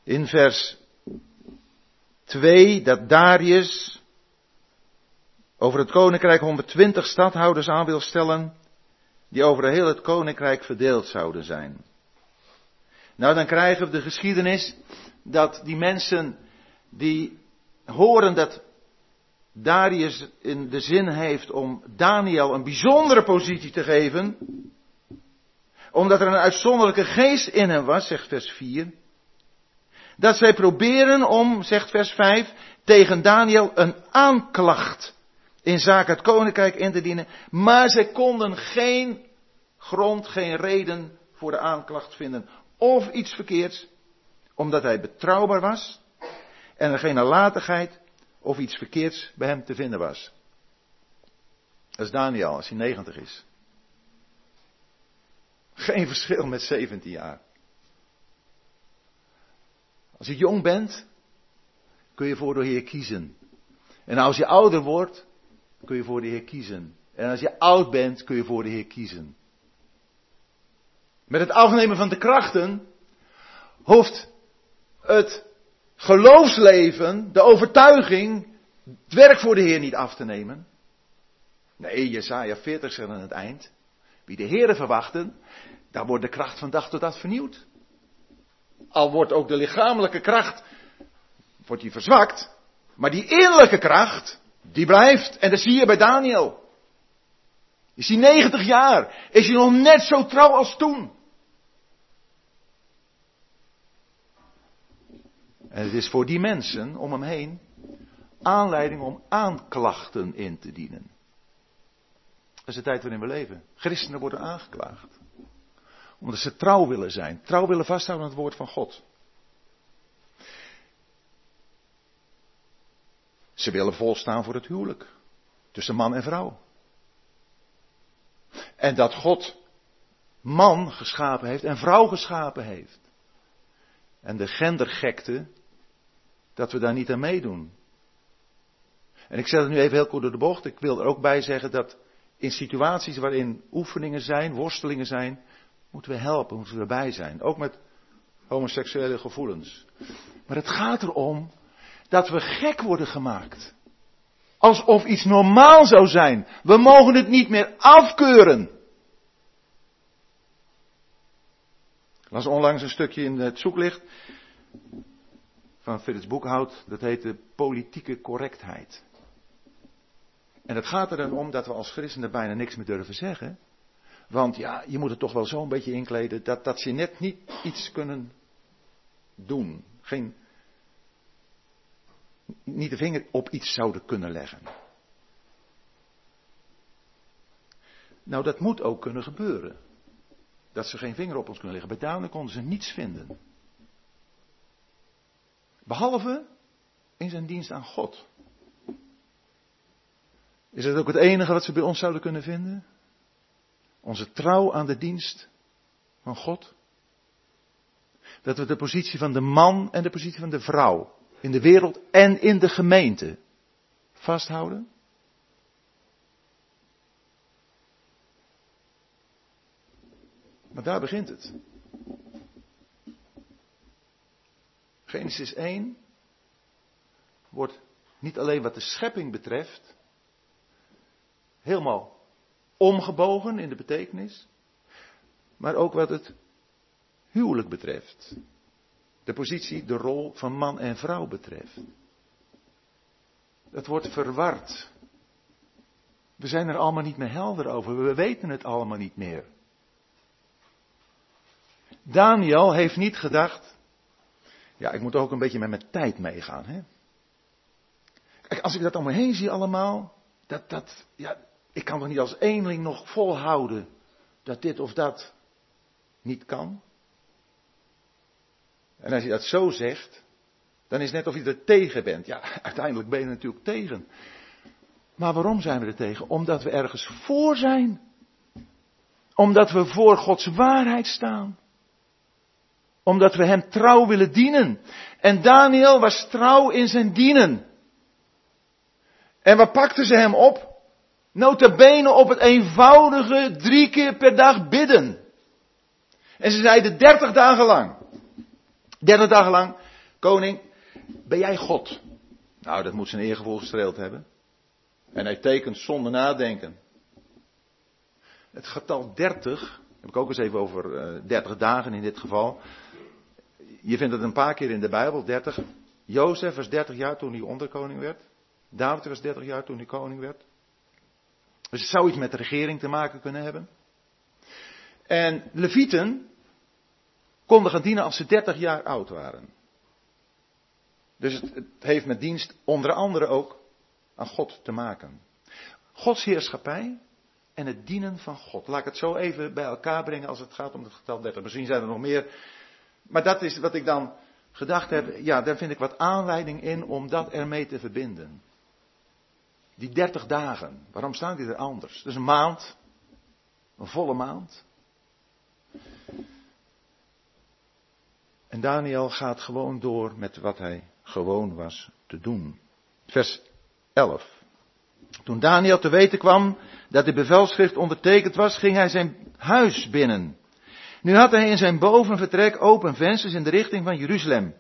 in vers 2 dat Darius over het koninkrijk 120 stadhouders aan wil stellen, die over heel het koninkrijk verdeeld zouden zijn. Nou, dan krijgen we de geschiedenis dat die mensen die horen dat Darius in de zin heeft om Daniel een bijzondere positie te geven, omdat er een uitzonderlijke geest in hem was, zegt vers 4, dat zij proberen om, zegt vers 5, tegen Daniel een aanklacht in zaken het koninkrijk in te dienen, maar zij konden geen grond, geen reden voor de aanklacht vinden. Of iets verkeerds, omdat hij betrouwbaar was en er geen nalatigheid of iets verkeerds bij hem te vinden was. Dat is Daniel als hij 90 is. Geen <laughs> verschil met 17 jaar. Als je jong bent, kun je voor de Heer kiezen. En als je ouder wordt, kun je voor de Heer kiezen. En als je oud bent, kun je voor de Heer kiezen. Met het afnemen van de krachten hoeft het geloofsleven, de overtuiging, het werk voor de Heer niet af te nemen. Nee, Jesaja 40 zegt aan het eind. Wie de Heeren verwachten, daar wordt de kracht van dag tot dag vernieuwd. Al wordt ook de lichamelijke kracht, wordt die verzwakt, maar die innerlijke kracht, die blijft. En dat zie je bij Daniel. Is hij 90 jaar? Is hij nog net zo trouw als toen? En het is voor die mensen om hem heen aanleiding om aanklachten in te dienen. Dat is de tijd waarin we leven. Christenen worden aangeklaagd. Omdat ze trouw willen zijn. Trouw willen vasthouden aan het woord van God. Ze willen volstaan voor het huwelijk. Tussen man en vrouw. En dat God man geschapen heeft en vrouw geschapen heeft. En de gendergekte, dat we daar niet aan meedoen. En ik zet het nu even heel kort door de bocht. Ik wil er ook bij zeggen dat in situaties waarin oefeningen zijn, worstelingen zijn, moeten we helpen, moeten we erbij zijn. Ook met homoseksuele gevoelens. Maar het gaat erom dat we gek worden gemaakt. Alsof iets normaal zou zijn. We mogen het niet meer afkeuren. Ik las onlangs een stukje in het zoeklicht van Frits Boekhout. Dat heette politieke correctheid. En het gaat er dan om dat we als christenen bijna niks meer durven zeggen. Want ja, je moet het toch wel zo'n beetje inkleden dat, dat ze net niet iets kunnen doen. Geen, niet de vinger op iets zouden kunnen leggen. Nou, dat moet ook kunnen gebeuren. Dat ze geen vinger op ons kunnen leggen. Bij Daniel konden ze niets vinden. Behalve in zijn dienst aan God. Is dat ook het enige wat ze bij ons zouden kunnen vinden? Onze trouw aan de dienst van God? Dat we de positie van de man en de positie van de vrouw in de wereld en in de gemeente vasthouden? Maar daar begint het. Genesis 1 wordt niet alleen wat de schepping betreft helemaal omgebogen in de betekenis, maar ook wat het huwelijk betreft. De positie, de rol van man en vrouw betreft. Het wordt verward. We zijn er allemaal niet meer helder over. We weten het allemaal niet meer. Daniel heeft niet gedacht. Ja, ik moet ook een beetje met mijn tijd meegaan. Hè? Kijk, als ik dat om me heen zie allemaal. Dat, dat, ja, ik kan toch niet als eenling nog volhouden dat dit of dat niet kan? En als je dat zo zegt, dan is het net of je er tegen bent. Ja, <laughs> uiteindelijk ben je er natuurlijk tegen. Maar waarom zijn we er tegen? Omdat we ergens voor zijn. Omdat we voor Gods waarheid staan. Omdat we hem trouw willen dienen. En Daniel was trouw in zijn dienen. En waar pakten ze hem op? Notabene op het eenvoudige drie keer per dag bidden. En ze zeiden dertig dagen lang. Dertig dagen lang, koning, ben jij God? Nou, dat moet zijn eergevoel gestreeld hebben. En hij tekent zonder nadenken. Het getal 30, heb ik ook eens even over eh, 30 dagen in dit geval. Je vindt het een paar keer in de Bijbel, 30. Jozef was 30 jaar toen hij onderkoning werd. David was 30 jaar toen hij koning werd. Dus het zou iets met de regering te maken kunnen hebben. En Levieten konden gaan dienen als ze 30 jaar oud waren. Dus het, het, heeft met dienst onder andere ook aan God te maken. Gods heerschappij en het dienen van God. Laat ik het zo even bij elkaar brengen als het gaat om het getal 30. Misschien zijn er nog meer. Maar dat is wat ik dan gedacht heb. Ja, daar vind ik wat aanleiding in om dat ermee te verbinden. Die 30 dagen, waarom staan die er anders? Is een maand, een volle maand. En Daniel gaat gewoon door met wat hij gewoon was te doen. Vers 11. Toen Daniel te weten kwam dat de bevelschrift ondertekend was, ging hij zijn huis binnen. Nu had hij in zijn bovenvertrek open vensters in de richting van Jeruzalem.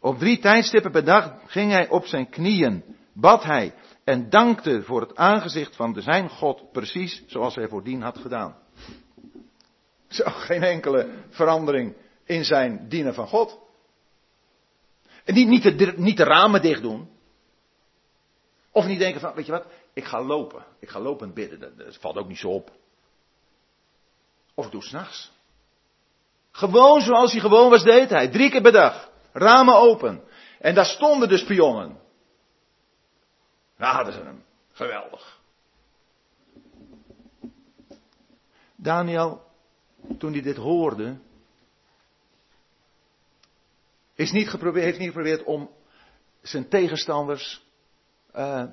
Op drie tijdstippen per dag ging hij op zijn knieën, bad hij en dankte voor het aangezicht van de zijn God precies zoals hij voordien had gedaan. Zo, geen enkele verandering in zijn dienen van God. En niet, niet, de, niet de ramen dicht doen. Of niet denken van, weet je wat, ik ga lopen. Ik ga lopen en bidden. Dat, valt ook niet zo op. Of ik doe s'nachts. Gewoon zoals hij gewoon was, deed hij. Drie keer per dag. Ramen open. En daar stonden de spionnen. Daar hadden ze hem. Geweldig. Daniel, toen hij dit hoorde, is niet geprobeerd, heeft niet geprobeerd om zijn tegenstanders uh,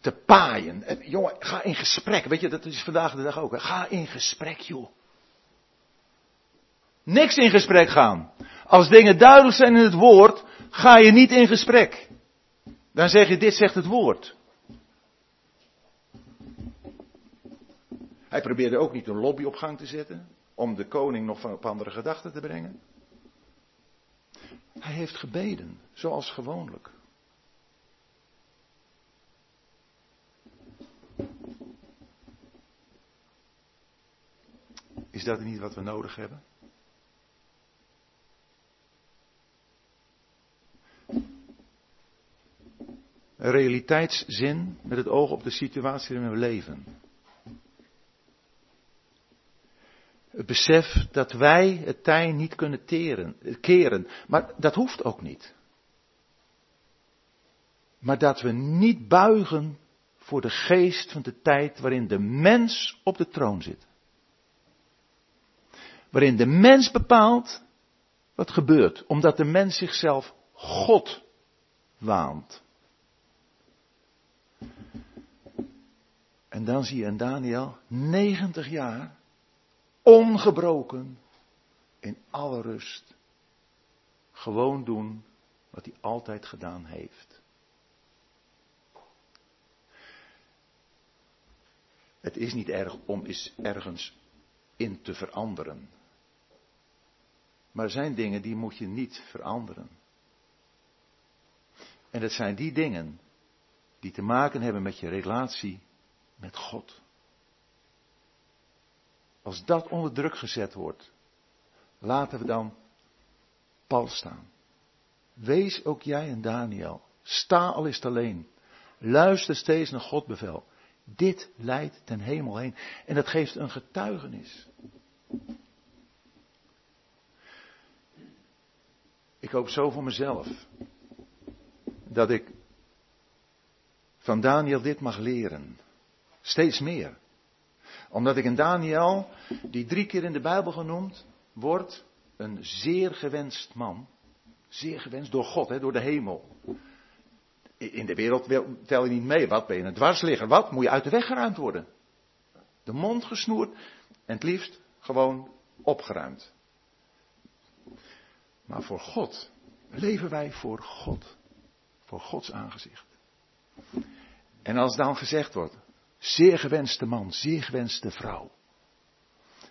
te paaien. En, jongen, ga in gesprek. Weet je, dat is vandaag de dag ook. Ga in gesprek, joh. Niks in gesprek gaan. Als dingen duidelijk zijn in het woord, ga je niet in gesprek. Dan zeg je, dit zegt het woord. Hij probeerde ook niet een lobby op gang te zetten, om de koning nog van op andere gedachten te brengen. Hij heeft gebeden, zoals gewoonlijk. Is dat niet wat we nodig hebben? Een realiteitszin met het oog op de situatie waarin we leven. Het besef dat wij het tij niet kunnen keren. Maar dat hoeft ook niet. Maar dat we niet buigen voor de geest van de tijd waarin de mens op de troon zit. Waarin de mens bepaalt wat gebeurt, omdat de mens zichzelf God waant. En dan zie je in Daniel 90 jaar ongebroken in alle rust gewoon doen wat hij altijd gedaan heeft. Het is niet erg om eens ergens in te veranderen. Maar er zijn dingen die moet je niet veranderen. En het zijn die dingen die te maken hebben met je relatie met God. Als dat onder druk gezet wordt, laten we dan pal staan. Wees ook jij en Daniel. Sta al eens alleen. Luister steeds naar God bevel. Dit leidt ten hemel heen. En dat geeft een getuigenis. Ik hoop zo voor mezelf. Dat ik van Daniel dit mag leren. Steeds meer. Omdat ik in Daniel, die drie keer in de Bijbel genoemd wordt, een zeer gewenst man. Zeer gewenst door God, hè, door de hemel. In de wereld tel je niet mee. Wat ben je een dwarsligger? Wat? Moet je uit de weg geruimd worden? De mond gesnoerd en het liefst gewoon opgeruimd. Maar voor God leven wij voor God. Voor Gods aangezicht. En als dan gezegd wordt, zeer gewenste man, zeer gewenste vrouw.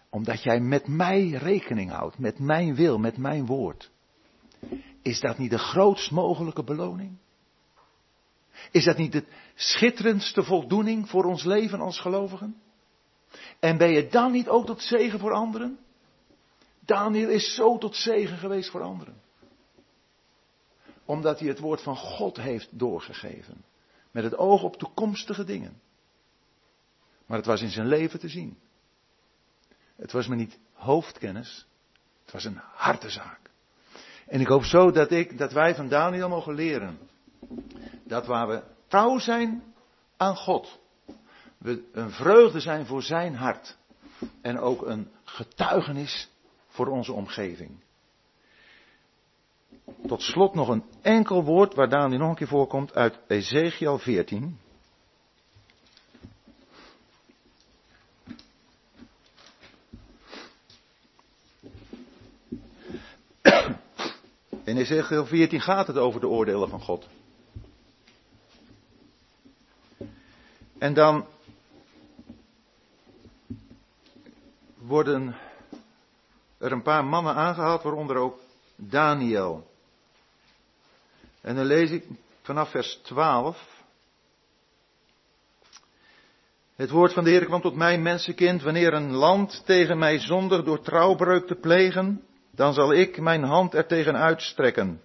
Omdat jij met mij rekening houdt, met mijn wil, met mijn woord. Is dat niet de grootst mogelijke beloning? Is dat niet de schitterendste voldoening voor ons leven als gelovigen? En ben je dan niet ook tot zegen voor anderen? Daniel is zo tot zegen geweest voor anderen. Omdat hij het woord van God heeft doorgegeven. Met het oog op toekomstige dingen. Maar het was in zijn leven te zien. Het was me niet hoofdkennis. Het was een hartezaak. En ik hoop zo dat ik, dat wij van Daniel mogen leren. Dat waar we trouw zijn aan God. We een vreugde zijn voor zijn hart. En ook een getuigenis voor onze omgeving. Tot slot nog een enkel woord waar Daniel nog een keer voorkomt uit Ezekiel 14. <coughs> In Ezekiel 14 gaat het over de oordelen van God. En dan worden er een paar mannen aangehaald, waaronder ook Daniel. En dan lees ik vanaf vers 12. Het woord van de Heer kwam tot mij, mensenkind, wanneer een land tegen mij zonder door trouwbreuk te plegen, dan zal ik mijn hand er tegen uitstrekken.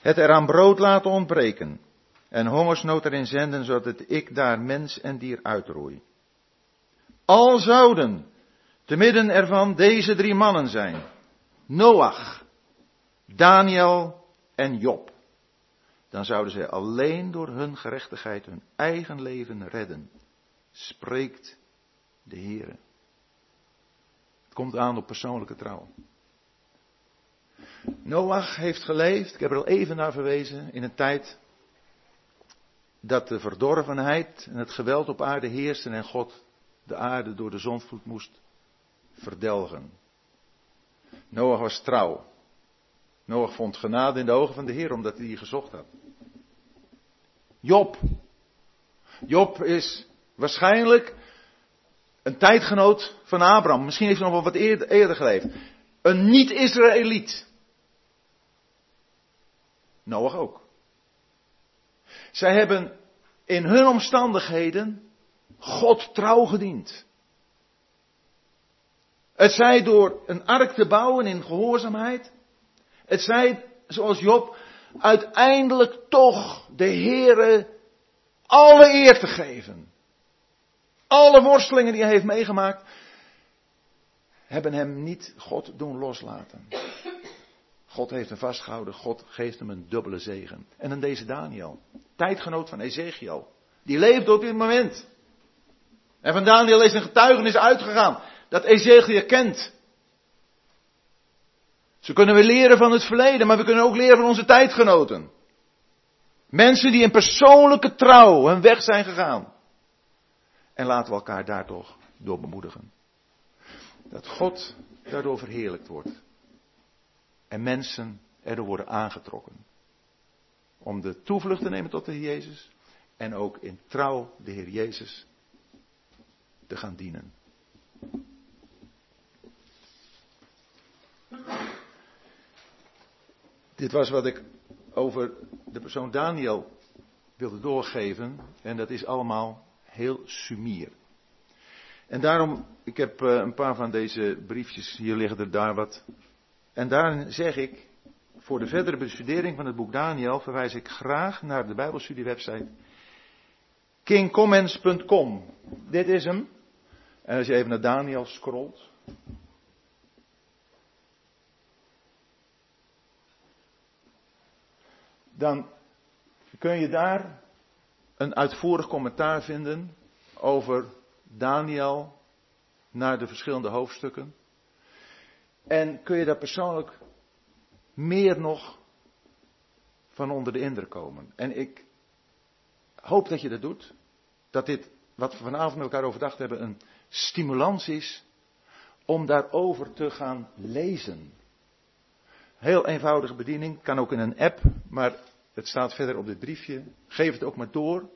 Het er aan brood laten ontbreken en hongersnood erin zenden, zodat ik daar mens en dier uitroei. Al zouden te midden ervan deze drie mannen zijn. Noach, Daniel en Job. Dan zouden zij alleen door hun gerechtigheid hun eigen leven redden. Spreekt de Heere. Komt aan op persoonlijke trouw. Noach heeft geleefd, ik heb er al even naar verwezen, in een tijd dat de verdorvenheid en het geweld op aarde heersten en God de aarde door de zonvloed moest verdelgen. Noach was trouw. Noach vond genade in de ogen van de Heer omdat hij die gezocht had. Job. Job is waarschijnlijk een tijdgenoot van Abraham. Misschien heeft hij nog wel wat eerder, eerder geleefd. Een niet-Israëliet. Noach ook. Zij hebben in hun omstandigheden God trouw gediend. Het zij door een ark te bouwen in gehoorzaamheid. Het zij, zoals Job, uiteindelijk toch de Heere alle eer te geven. Alle worstelingen die hij heeft meegemaakt, hebben hem niet God doen loslaten. God heeft hem vastgehouden, God geeft hem een dubbele zegen. En dan deze Daniel, tijdgenoot van Ezekiel, die leeft op dit moment. En van Daniel is een getuigenis uitgegaan dat Ezekiel kent. Zo kunnen we leren van het verleden, maar we kunnen ook leren van onze tijdgenoten. Mensen die in persoonlijke trouw hun weg zijn gegaan. En laten we elkaar daar toch door bemoedigen. Dat God daardoor verheerlijkt wordt. En mensen erdoor worden aangetrokken. Om de toevlucht te nemen tot de Heer Jezus. En ook in trouw de Heer Jezus te gaan dienen. Dit was wat ik over de persoon Daniel wilde doorgeven. En dat is allemaal heel sumier. En daarom, ik heb eh, een paar van deze briefjes, hier liggen er daar wat. En daarin zeg ik, voor de verdere bestudering van het boek Daniel verwijs ik graag naar de Bijbelstudiewebsite kingcomments.com. Dit is hem. En als je even naar Daniel scrolt. Dan kun je daar een uitvoerig commentaar vinden over Daniel naar de verschillende hoofdstukken. En kun je daar persoonlijk meer nog van onder de indruk komen. En ik hoop dat je dat doet. Dat dit, wat we vanavond met elkaar overdacht hebben, een stimulans is om daarover te gaan lezen. Heel eenvoudige bediening, kan ook in een app, maar het staat verder op dit briefje. Geef het ook maar door.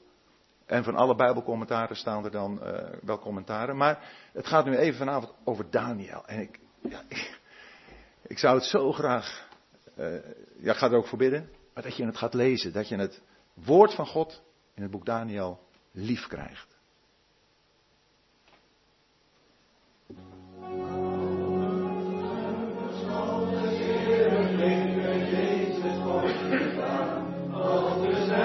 En van alle Bijbelcommentaren staan er dan uh, wel commentaren. Maar het gaat nu even vanavond over Daniel. En ik, ja, <laughs> ik, ik zou het zo graag, uh, ja, ik ga er ook voor bidden, maar dat je het gaat lezen. Dat je het woord van God in het boek Daniel lief krijgt. come, all desire.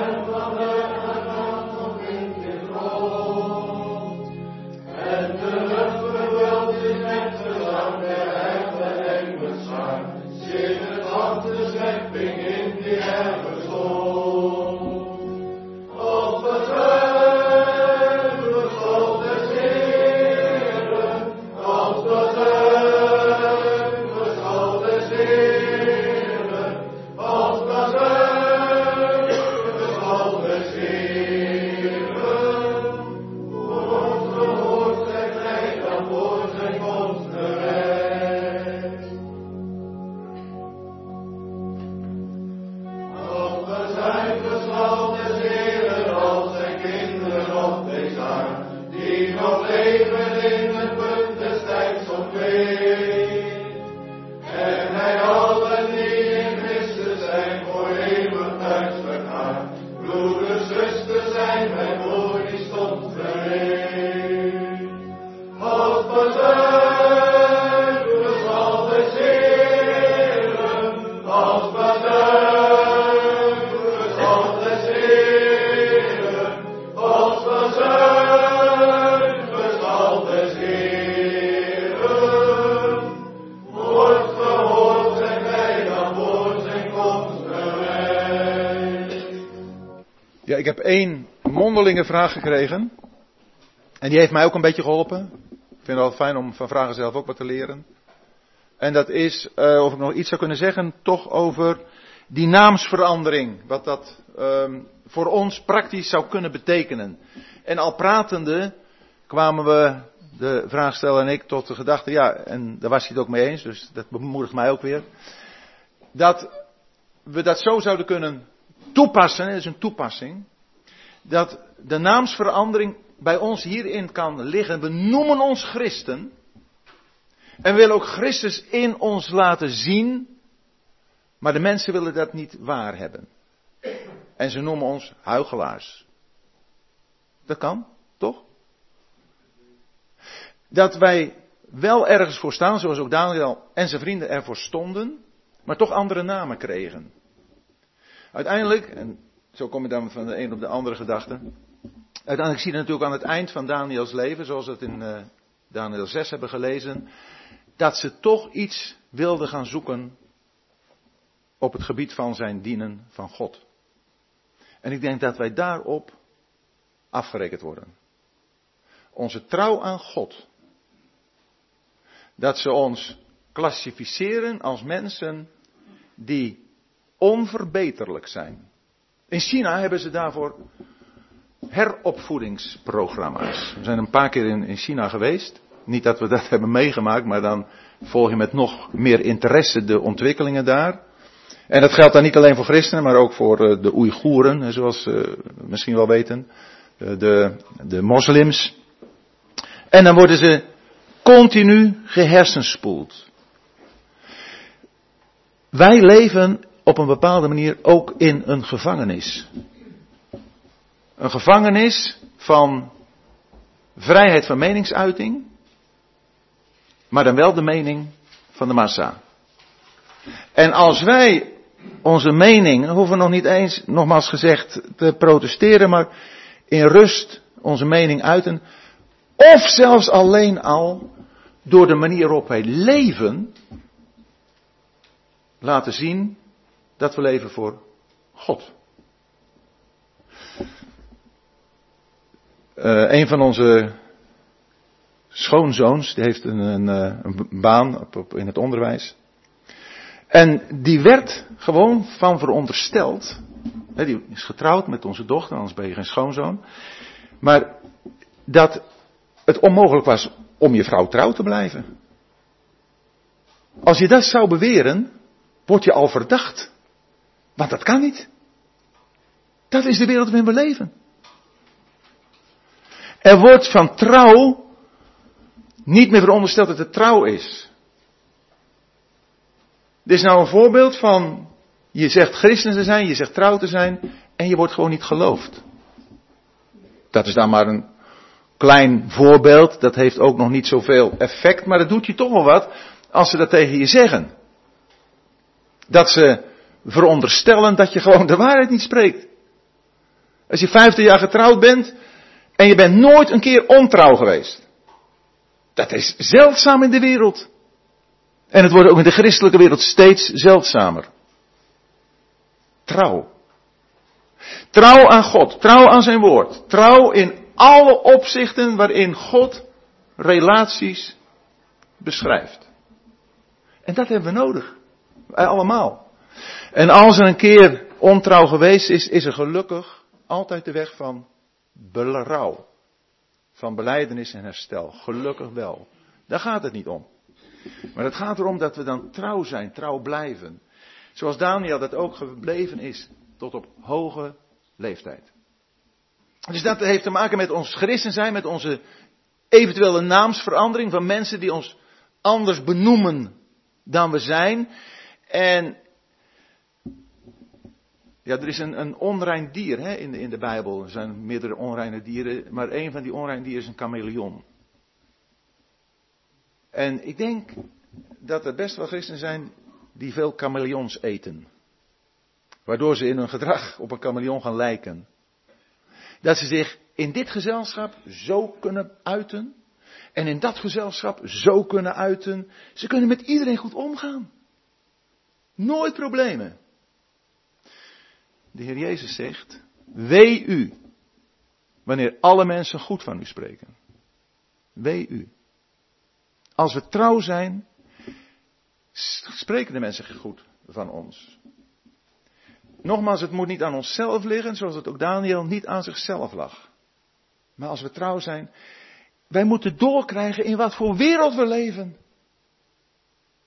Vraag gekregen. En die heeft mij ook een beetje geholpen. Ik vind het wel fijn om van vragen zelf ook wat te leren. En dat is, uh, of ik nog iets zou kunnen zeggen, toch over die naamsverandering. Wat dat um, voor ons praktisch zou kunnen betekenen. En al pratende kwamen we, de vraagsteller en ik, tot de gedachte, ja, en daar was hij het ook mee eens, dus dat bemoedigt mij ook weer. Dat we dat zo zouden kunnen toepassen, dat is een toepassing dat de naamsverandering bij ons hierin kan liggen. We noemen ons christen. En willen ook Christus in ons laten zien. Maar de mensen willen dat niet waar hebben. En ze noemen ons huigelaars. Dat kan, toch? Dat wij wel ergens voor staan, zoals ook Daniel en zijn vrienden ervoor stonden, maar toch andere namen kregen. Uiteindelijk, en zo kom je dan van de een op de andere gedachte. Uiteindelijk zie je natuurlijk aan het eind van Daniels leven, zoals we het in uh, Daniel 6 hebben gelezen, dat ze toch iets wilden gaan zoeken op het gebied van zijn dienen van God. En ik denk dat wij daarop afgerekend worden. Onze trouw aan God. Dat ze ons klassificeren als mensen die onverbeterlijk zijn. In China hebben ze daarvoor heropvoedingsprogramma's. We zijn een paar keer in, in China geweest. Niet dat we dat <laughs> hebben meegemaakt, maar dan volg je met nog meer interesse de ontwikkelingen daar. En dat geldt dan niet alleen voor christenen, maar ook voor eh, de Oeigoeren, zoals we misschien wel weten. De, de moslims. En dan worden ze continu gehersenspoeld. Wij leven op een bepaalde manier ook in een gevangenis. Een gevangenis van vrijheid van meningsuiting, maar dan wel de mening van de massa. En als wij onze mening, we hoeven nog niet eens, nogmaals gezegd, te protesteren, maar in rust onze mening uiten, of zelfs alleen al door de manier waarop wij leven, laten zien dat we leven voor God. Uh, een van onze schoonzoons, die heeft een, een, eh, een baan op, in het onderwijs. En die werd gewoon van verondersteld. Hè, die is getrouwd met onze dochter, anders ben je geen schoonzoon. Maar dat het onmogelijk was om je vrouw trouw te blijven. Als je dat zou beweren, word je al verdacht. Want dat kan niet. Dat is de wereld waarin we leven. Er wordt van trouw niet meer verondersteld dat het trouw is. Dit is nou een voorbeeld van, je zegt christen te zijn, je zegt trouw te zijn, en je wordt gewoon niet geloofd. Dat is dan maar een klein voorbeeld, dat heeft ook nog niet zoveel effect, maar dat doet je toch wel wat als ze dat tegen je zeggen. Dat ze veronderstellen dat je gewoon de waarheid niet spreekt. Als je vijftig jaar getrouwd bent en je bent nooit een keer ontrouw geweest. Dat is zeldzaam in de wereld. En het wordt ook in de christelijke wereld steeds zeldzamer. Trouw. Trouw aan God, trouw aan zijn woord, trouw in alle opzichten waarin God relaties beschrijft. En dat hebben we nodig. Wij allemaal. En als er een keer ontrouw geweest is, is er gelukkig altijd de weg van berouw. Van beleidenis en herstel. Gelukkig wel. Daar gaat het niet om. Maar het gaat erom dat we dan trouw zijn, trouw blijven. Zoals Daniel dat ook gebleven is tot op hoge leeftijd. Dus dat heeft te maken met ons christen zijn, met onze eventuele naamsverandering van mensen die ons anders benoemen dan we zijn. En ja, er is een, een onrein dier hè, in, de, in de Bijbel. Er zijn meerdere onreine dieren, maar een van die onreine dieren is een chameleon. En ik denk dat er best wel christenen zijn die veel chameleons eten. Waardoor ze in hun gedrag op een chameleon gaan lijken. Dat ze zich in dit gezelschap zo kunnen uiten. En in dat gezelschap zo kunnen uiten. Ze kunnen met iedereen goed omgaan. Nooit problemen. De Heer Jezus zegt, wee u, wanneer alle mensen goed van u spreken. Wee u. Als we trouw zijn, spreken de mensen goed van ons. Nogmaals, het moet niet aan onszelf liggen, zoals het ook Daniel niet aan zichzelf lag. Maar als we trouw zijn, wij moeten doorkrijgen in wat voor wereld we leven.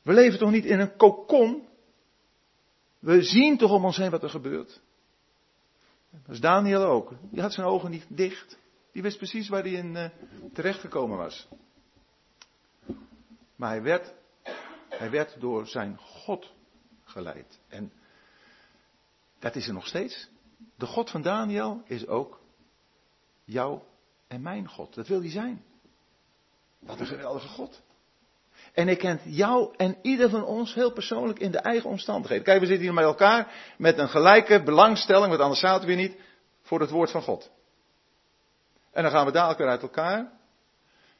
We leven toch niet in een kokon? We zien toch om ons heen wat er gebeurt. Dat is Daniel ook. Die had zijn ogen niet dicht. Die wist precies waar hij in uh, terechtgekomen was. Maar hij werd, hij werd door zijn God geleid. En dat is er nog steeds. De God van Daniel is ook jouw en mijn God. Dat wil hij zijn. Wat een geweldige God. En hij kent jou en ieder van ons heel persoonlijk in de eigen omstandigheden. Kijk, we zitten hier met elkaar met een gelijke belangstelling, want anders zaten we niet, voor het woord van God. En dan gaan we dadelijk weer uit elkaar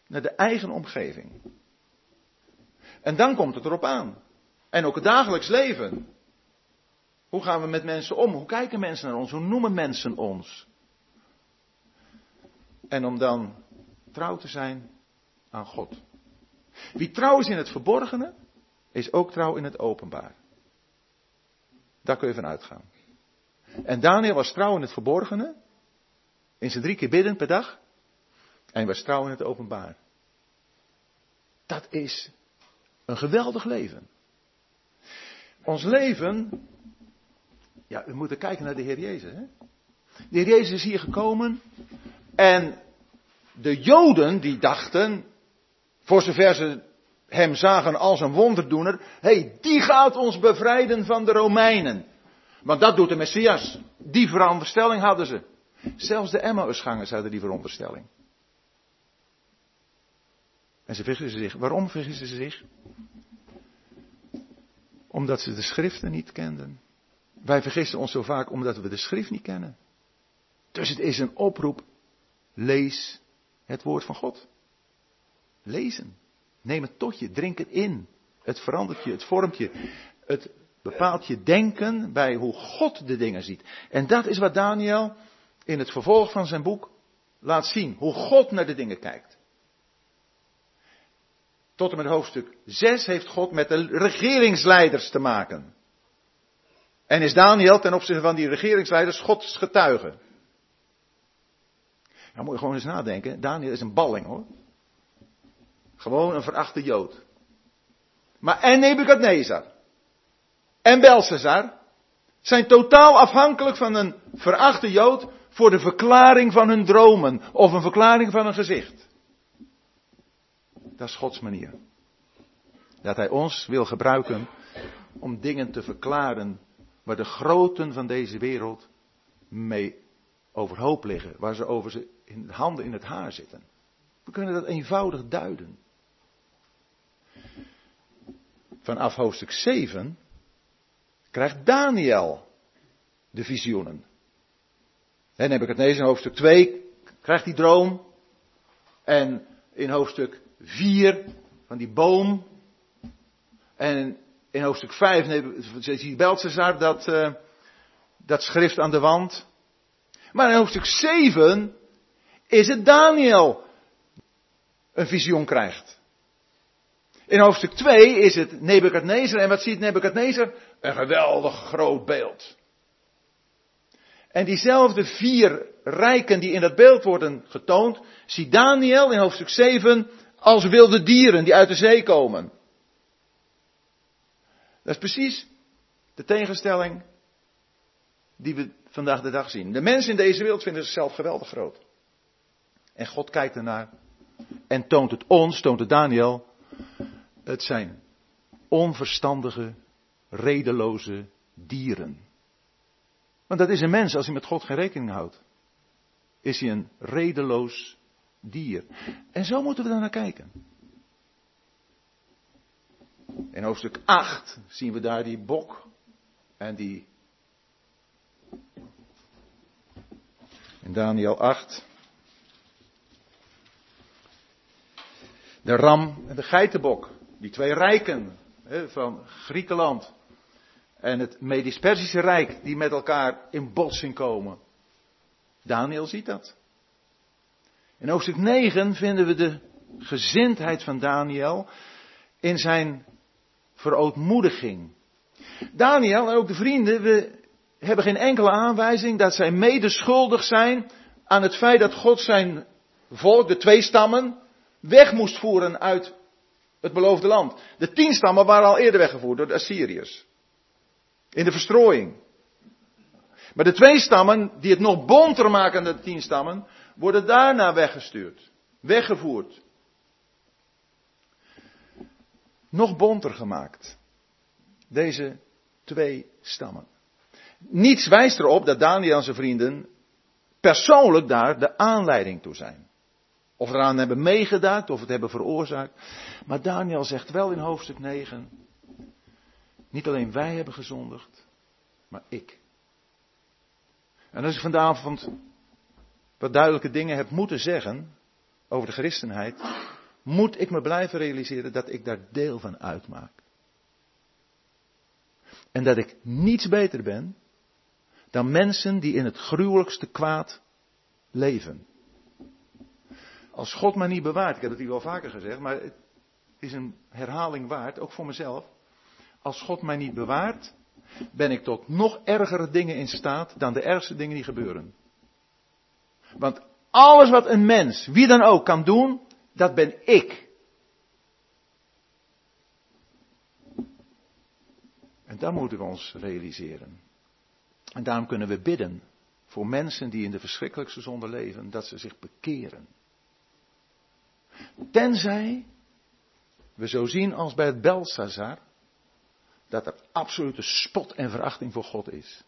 naar de eigen omgeving. En dan komt het erop aan. En ook het dagelijks leven. Hoe gaan we met mensen om? Hoe kijken mensen naar ons? Hoe noemen mensen ons? En om dan trouw te zijn aan God. Wie trouw is in het verborgene, is ook trouw in het openbaar. Daar kun je van uitgaan. En Daniel was trouw in het verborgene, in zijn drie keer bidden per dag, en was trouw in het openbaar. Dat is een geweldig leven. Ons leven, ja, we moeten kijken naar de Heer Jezus. Hè? De Heer Jezus is hier gekomen en de Joden die dachten, voor zover ze hem zagen als een wonderdoener, hé, hey, die gaat ons bevrijden van de Romeinen. Want dat doet de Messias. Die veronderstelling hadden ze. Zelfs de Emmausgangers hadden die veronderstelling. En ze vergissen zich. Waarom vergissen ze zich? Omdat ze de schriften niet kenden. Wij vergissen ons zo vaak omdat we de schrift niet kennen. Dus het is een oproep. Lees het woord van God. Lezen. Neem het tot je, drink het in. Het verandert je, het vormt je. Het bepaalt je denken bij hoe God de dingen ziet. En dat is wat Daniel in het vervolg van zijn boek laat zien. Hoe God naar de dingen kijkt. Tot en met hoofdstuk 6 heeft God met de regeringsleiders te maken. En is Daniel ten opzichte van die regeringsleiders Gods getuige. Nou moet je gewoon eens nadenken. Daniel is een balling hoor. Gewoon een verachte Jood. Maar en Nebukadnezar. en Belshazzar zijn totaal afhankelijk van een verachte Jood voor de verklaring van hun dromen of een verklaring van een gezicht. Dat is Gods manier. Dat Hij ons wil gebruiken om dingen te verklaren waar de groten van deze wereld mee overhoop liggen, waar ze over ze in handen in het haar zitten. We kunnen dat eenvoudig duiden. Vanaf hoofdstuk 7 krijgt Daniel de visioenen. En heb ik het lezen in hoofdstuk 2 krijgt die droom. En in hoofdstuk 4 van die boom. En in hoofdstuk 5 ziet Belshazzar dat, uh, dat schrift aan de wand. Maar in hoofdstuk 7 is het Daniel een visioen krijgt. In hoofdstuk 2 is het Nebukadnezar. En wat ziet Nebukadnezar? Een geweldig groot beeld. En diezelfde vier rijken die in dat beeld worden getoond, ziet Daniel in hoofdstuk 7 als wilde dieren die uit de zee komen. Dat is precies de tegenstelling die we vandaag de dag zien. De mensen in deze wereld vinden zichzelf geweldig groot. En God kijkt ernaar en toont het ons, toont het Daniel. Het zijn onverstandige, redeloze dieren. Want dat is een mens als hij met God geen rekening houdt. Is hij een redeloos dier. En zo moeten we daar naar kijken. In hoofdstuk 8 zien we daar die bok en die. In Daniel 8. De ram en de geitenbok. Die twee rijken van Griekenland. En het Medisch-Persische Rijk die met elkaar in botsing komen. Daniel ziet dat. In hoofdstuk 9 vinden we de gezindheid van Daniel in zijn verootmoediging. Daniel en ook de vrienden, we hebben geen enkele aanwijzing dat zij medeschuldig zijn aan het feit dat God zijn volk, de twee stammen, weg moest voeren uit het beloofde land. De tien stammen waren al eerder weggevoerd door de Assyriërs. In de verstrooiing. Maar de twee stammen, die het nog bonter maken dan de tien stammen, worden daarna weggestuurd. Weggevoerd. Nog bonter gemaakt. Deze twee stammen. Niets wijst erop dat Daniel en zijn vrienden persoonlijk daar de aanleiding toe zijn. Of eraan hebben meegedaan, of het hebben veroorzaakt. Maar Daniel zegt wel in hoofdstuk 9, niet alleen wij hebben gezondigd, maar ik. En als ik vanavond wat duidelijke dingen heb moeten zeggen over de christenheid, moet ik me blijven realiseren dat ik daar deel van uitmaak. En dat ik niets beter ben dan mensen die in het gruwelijkste kwaad leven. Als God mij niet bewaart, ik heb het hier wel vaker gezegd, maar het is een herhaling waard, ook voor mezelf. Als God mij niet bewaart, ben ik tot nog ergere dingen in staat dan de ergste dingen die gebeuren. Want alles wat een mens, wie dan ook, kan doen, dat ben ik. En dat moeten we ons realiseren. En daarom kunnen we bidden voor mensen die in de verschrikkelijkste zonde leven, dat ze zich bekeren. Tenzij we zo zien als bij het Belsazar, dat er absolute spot en verachting voor God is.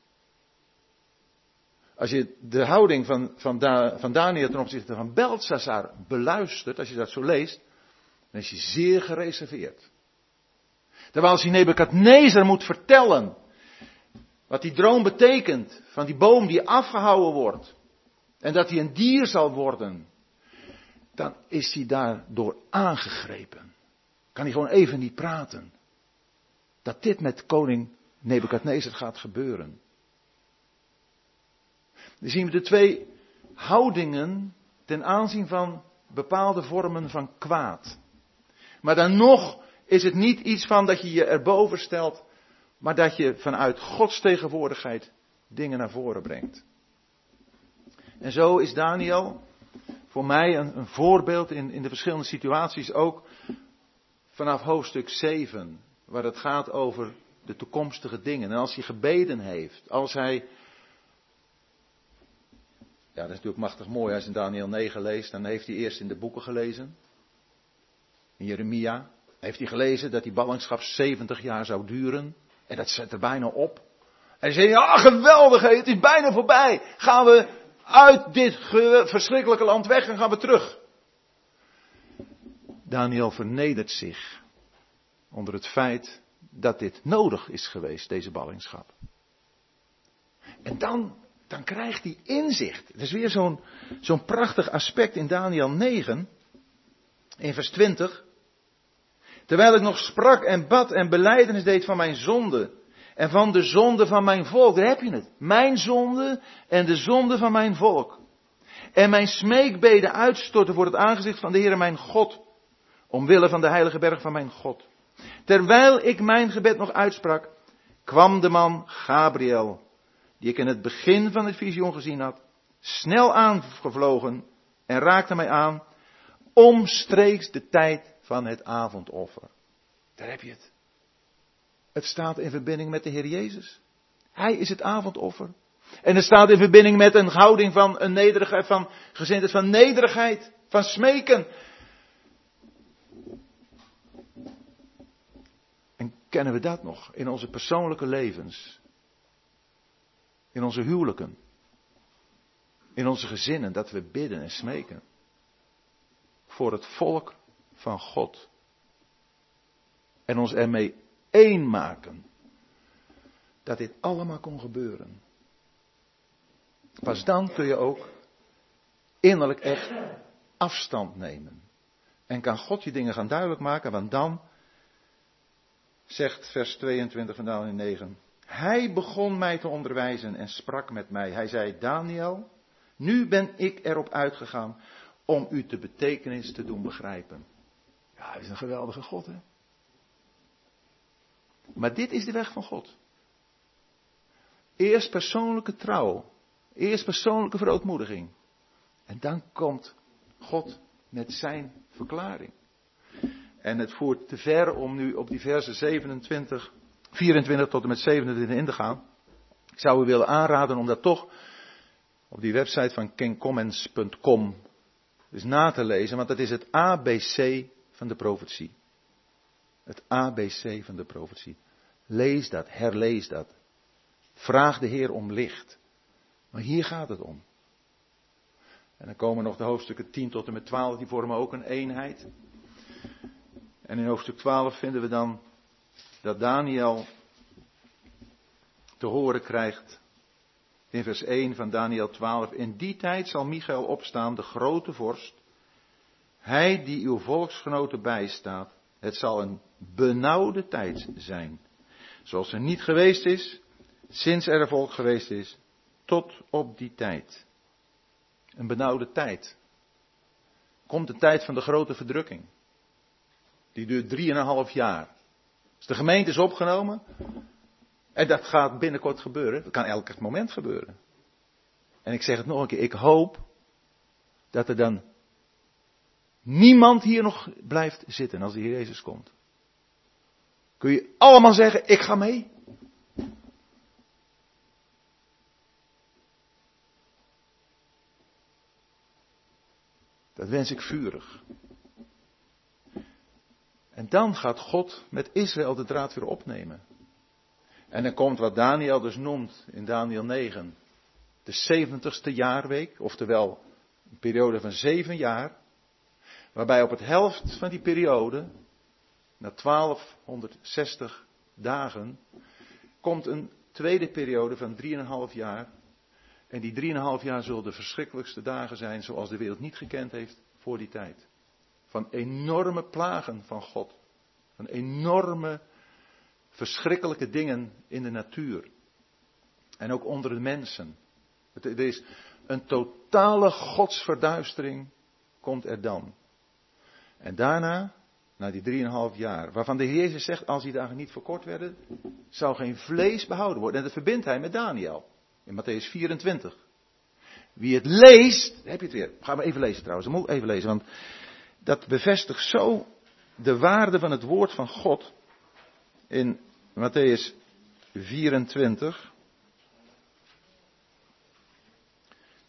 Als je de houding van, van, van Daniel ten opzichte van Belshazzar beluistert, als je dat zo leest, dan is hij zeer gereserveerd. Terwijl als hij Nebukadnezar moet vertellen wat die droom betekent van die boom die afgehouden wordt en dat hij een dier zal worden, dan is hij daardoor aangegrepen. Kan hij gewoon even niet praten. Dat dit met koning Nebukadnezar gaat gebeuren. Dan zien we de twee houdingen ten aanzien van bepaalde vormen van kwaad. Maar dan nog is het niet iets van dat je je erboven stelt, maar dat je vanuit Gods tegenwoordigheid dingen naar voren brengt. En zo is Daniel voor mij een, een voorbeeld in, in de verschillende situaties ook vanaf hoofdstuk 7, waar het gaat over de toekomstige dingen. En als hij gebeden heeft, als hij. Ja, dat is natuurlijk machtig mooi als je in Daniel 9 leest. Dan heeft hij eerst in de boeken gelezen. In Jeremia heeft hij gelezen dat die ballingschap 70 jaar zou duren. En dat zet er bijna op. En hij zei, ja geweldig, het is bijna voorbij. Gaan we uit dit verschrikkelijke land weg en gaan we terug. Daniel vernedert zich onder het feit dat dit nodig is geweest, deze ballingschap. En dan, dan krijgt hij inzicht. Het is weer zo'n prachtig aspect in Daniel 9, in vers 20. Terwijl ik nog sprak en bad en beleidenis deed van mijn zonde en van de zonde van mijn volk. Daar heb je het. Mijn zonde en de zonde van mijn volk. En mijn smeekbeden uitstorten voor het aangezicht van de Heer mijn God. Omwille van de heilige berg van mijn God. Terwijl ik mijn gebed nog uitsprak, kwam de man Gabriel, die ik in het begin van het visioen gezien had, snel aangevlogen en raakte mij aan, omstreeks de tijd van het avondoffer. Daar heb je het. Het staat in verbinding met de Heer Jezus. Hij is het avondoffer. En het staat in verbinding met een houding van een nederigheid, van gezindheid van nederigheid, van smeken. En kennen we dat nog in onze persoonlijke levens? In onze huwelijken? In onze gezinnen, dat we bidden en smeken? Voor het volk van God. En ons ermee één maken. Dat dit allemaal kon gebeuren. Pas dan kun je ook innerlijk echt afstand nemen. En kan God je dingen gaan duidelijk maken, want dan, zegt vers 22 van Daniel 9, hij begon mij te onderwijzen en sprak met mij. Hij zei, Daniel, nu ben ik erop uitgegaan om u de betekenis te doen begrijpen. Ja, hij is een geweldige God, hè? Maar dit is de weg van God. Eerst persoonlijke trouw. Eerst persoonlijke verootmoediging. En dan komt God met zijn verklaring. En het voert te ver om nu op die versen 27, 24 tot en met 27 in te gaan. Ik zou u willen aanraden om dat toch op die website van kencommens.com eens na te lezen, want dat is het ABC van de profetie. Het ABC van de profetie. Lees dat, herlees dat. Vraag de Heer om licht. Maar hier gaat het om. En dan komen nog de hoofdstukken 10 tot en met 12, die vormen ook een eenheid. En in hoofdstuk 12 vinden we dan dat Daniel te horen krijgt in vers 1 van Daniel 12. In die tijd zal Michael opstaan, de grote vorst. Hij die uw volksgenoten bijstaat. Het zal een benauwde tijd zijn. Zoals er niet geweest is, sinds er een volk geweest is, tot op die tijd. Een benauwde tijd. Komt de tijd van de grote verdrukking. Die duurt drieënhalf jaar. Dus de gemeente is opgenomen. En dat gaat binnenkort gebeuren. Dat kan elk moment gebeuren. En ik zeg het nog een keer. Ik hoop dat er dan niemand hier nog blijft zitten als de Heer Jezus komt. Kun je allemaal zeggen, ik ga mee? Dat wens ik vurig. En dan gaat God met Israël de draad weer opnemen. En dan komt wat Daniel dus noemt in Daniel 9. De zeventigste jaarweek, oftewel een periode van zeven jaar. Waarbij op het helft van die periode na 1260 dagen komt een tweede periode van 3,5 jaar. En die 3,5 jaar zullen de verschrikkelijkste dagen zijn zoals de wereld niet gekend heeft voor die tijd. Van enorme plagen van God. Van enorme verschrikkelijke dingen in de natuur. En ook onder de mensen. Het, is een totale godsverduistering komt er dan. En daarna na die drieënhalf jaar, waarvan de Heer Jezus zegt, als die dagen niet verkort werden, zou geen vlees behouden worden. En dat verbindt hij met Daniel, in Matthäus 24. Wie het leest, heb je het weer. Gaan we even lezen trouwens, dat moet even lezen, want dat bevestigt zo de waarde van het woord van God in Matthäus 24.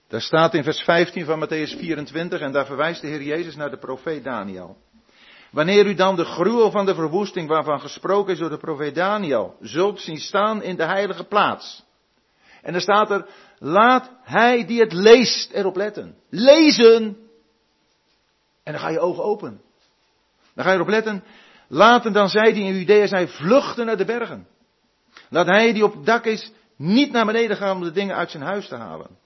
Daar staat in vers 15 van Matthäus 24 en daar verwijst de Heer Jezus naar de profeet Daniel. Wanneer u dan de gruwel van de verwoesting waarvan gesproken is door de profeet Daniel zult zien staan in de heilige plaats. En dan staat er, laat hij die het leest erop letten. Lezen! En dan ga je ogen open. Dan ga je erop letten. Laten dan zij die in Judea zijn vluchten naar de bergen. Laat hij die op het dak is niet naar beneden gaan om de dingen uit zijn huis te halen.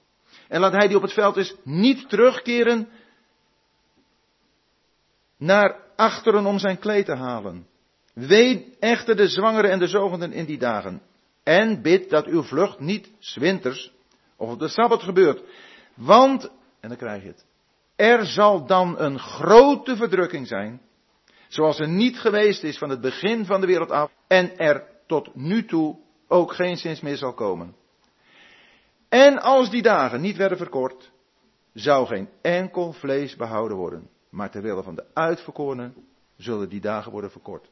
En laat hij die op het veld is niet terugkeren naar achteren om zijn kleed te halen. Wee echter de zwangeren en de zogenden in die dagen. En bid dat uw vlucht niet zwinters of op de Sabbat gebeurt. Want, en dan krijg je het, er zal dan een grote verdrukking zijn, zoals er niet geweest is van het begin van de wereld af, en er tot nu toe ook geen zins meer zal komen. En als die dagen niet werden verkort, zou geen enkel vlees behouden worden. Maar ter wille van de uitverkorenen zullen die dagen worden verkort.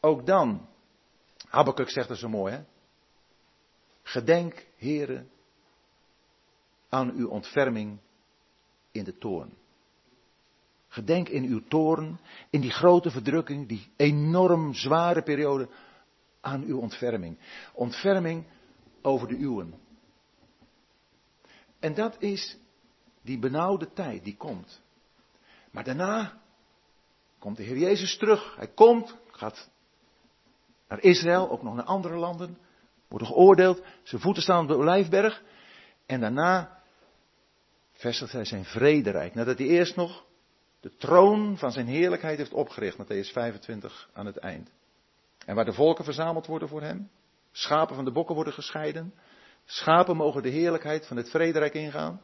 Ook dan, Habakkuk zegt het zo mooi, hè? Gedenk, heren, aan uw ontferming in de toorn. Gedenk in uw toorn, in die grote verdrukking, die enorm zware periode, aan uw ontferming. Ontferming over de uwen. En dat is die benauwde tijd die komt. Maar daarna komt de Heer Jezus terug. Hij komt, gaat naar Israël, ook nog naar andere landen. Wordt geoordeeld. Zijn voeten staan op de Olijfberg. En daarna vestigt hij zijn vrederijk. Nadat hij eerst nog de troon van zijn heerlijkheid heeft opgericht. Matthäus 25 aan het eind. En waar de volken verzameld worden voor hem. Schapen van de bokken worden gescheiden. Schapen mogen de heerlijkheid van het vrederijk ingaan.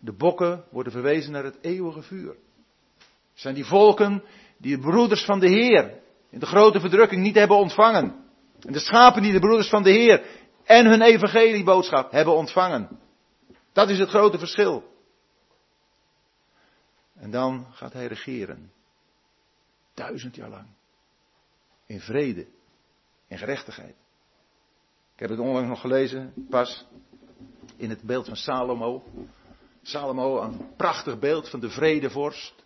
De bokken worden verwezen naar het eeuwige vuur. Zijn die volken die de broeders van de Heer in de grote verdrukking niet hebben ontvangen. En de schapen die de broeders van de Heer en hun evangelieboodschap hebben ontvangen. Dat is het grote verschil. En dan gaat hij regeren. Duizend jaar lang. In vrede. In gerechtigheid. Ik heb het onlangs nog gelezen, pas in het beeld van Salomo. Salomo, een prachtig beeld van de vredevorst.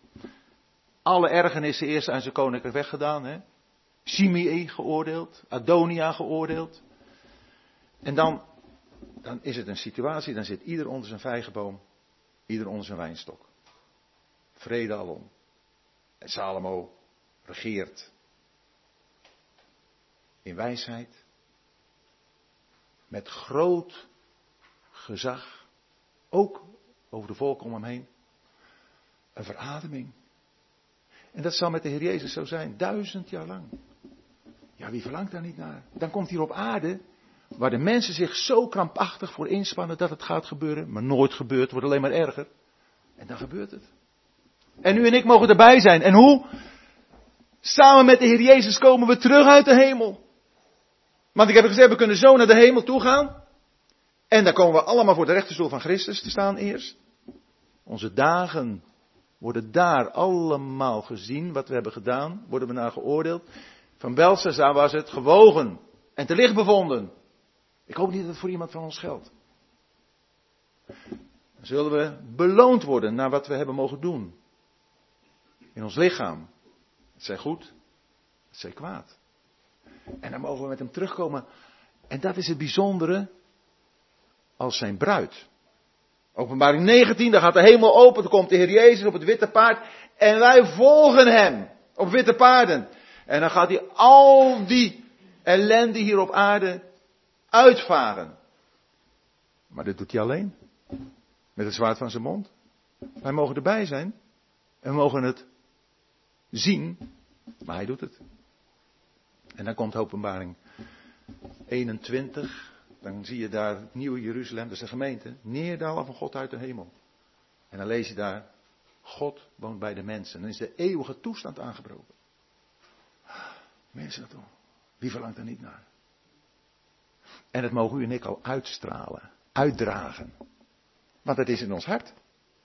Alle ergernissen eerst aan zijn koninkrijk weggedaan. Hè? Geoordeeld, Adonia geoordeeld. En dan, dan is het een situatie, dan zit ieder onder zijn vijgenboom, ieder onder zijn wijnstok. Vrede alom. En Salomo regeert in wijsheid, met groot gezag, ook over de volken om hem heen, een verademing. En dat zal met de Heer Jezus zo zijn, duizend jaar lang. Ja, wie verlangt daar niet naar? Dan komt hier op aarde, waar de mensen zich zo krampachtig voor inspannen dat het gaat gebeuren, maar nooit gebeurt, wordt alleen maar erger. En dan gebeurt het. En u en ik mogen erbij zijn. En hoe? Samen met de Heer Jezus komen we terug uit de hemel. Want ik heb gezegd, we kunnen zo naar de hemel toe gaan. En dan komen we allemaal voor de rechterstoel van Christus te staan eerst. Onze dagen worden daar allemaal gezien, wat we hebben gedaan, worden we naar geoordeeld. Van Belshazzar was het gewogen en te licht bevonden. Ik hoop niet dat het voor iemand van ons geldt. Dan zullen we beloond worden naar wat we hebben mogen doen. In ons lichaam. Het zij goed, het zij kwaad. En dan mogen we met hem terugkomen. En dat is het bijzondere als zijn bruid. Openbaring 19, dan gaat de hemel open, dan komt de Heer Jezus op het witte paard en wij volgen hem op witte paarden. En dan gaat hij al die ellende hier op aarde uitvaren. Maar dit doet hij alleen. Met het zwaard van zijn mond. Wij mogen erbij zijn. En we mogen het zien. Maar hij doet het. En dan komt openbaring 21. Dan zie je daar het nieuwe Jeruzalem, dat is de gemeente, neerdalen van God uit de hemel. En dan lees je daar, God woont bij de mensen. Dan is de eeuwige toestand aangebroken. Mensen toch, wie verlangt er niet naar? En dat mogen u en ik al uitstralen, uitdragen. Want dat is in ons hart.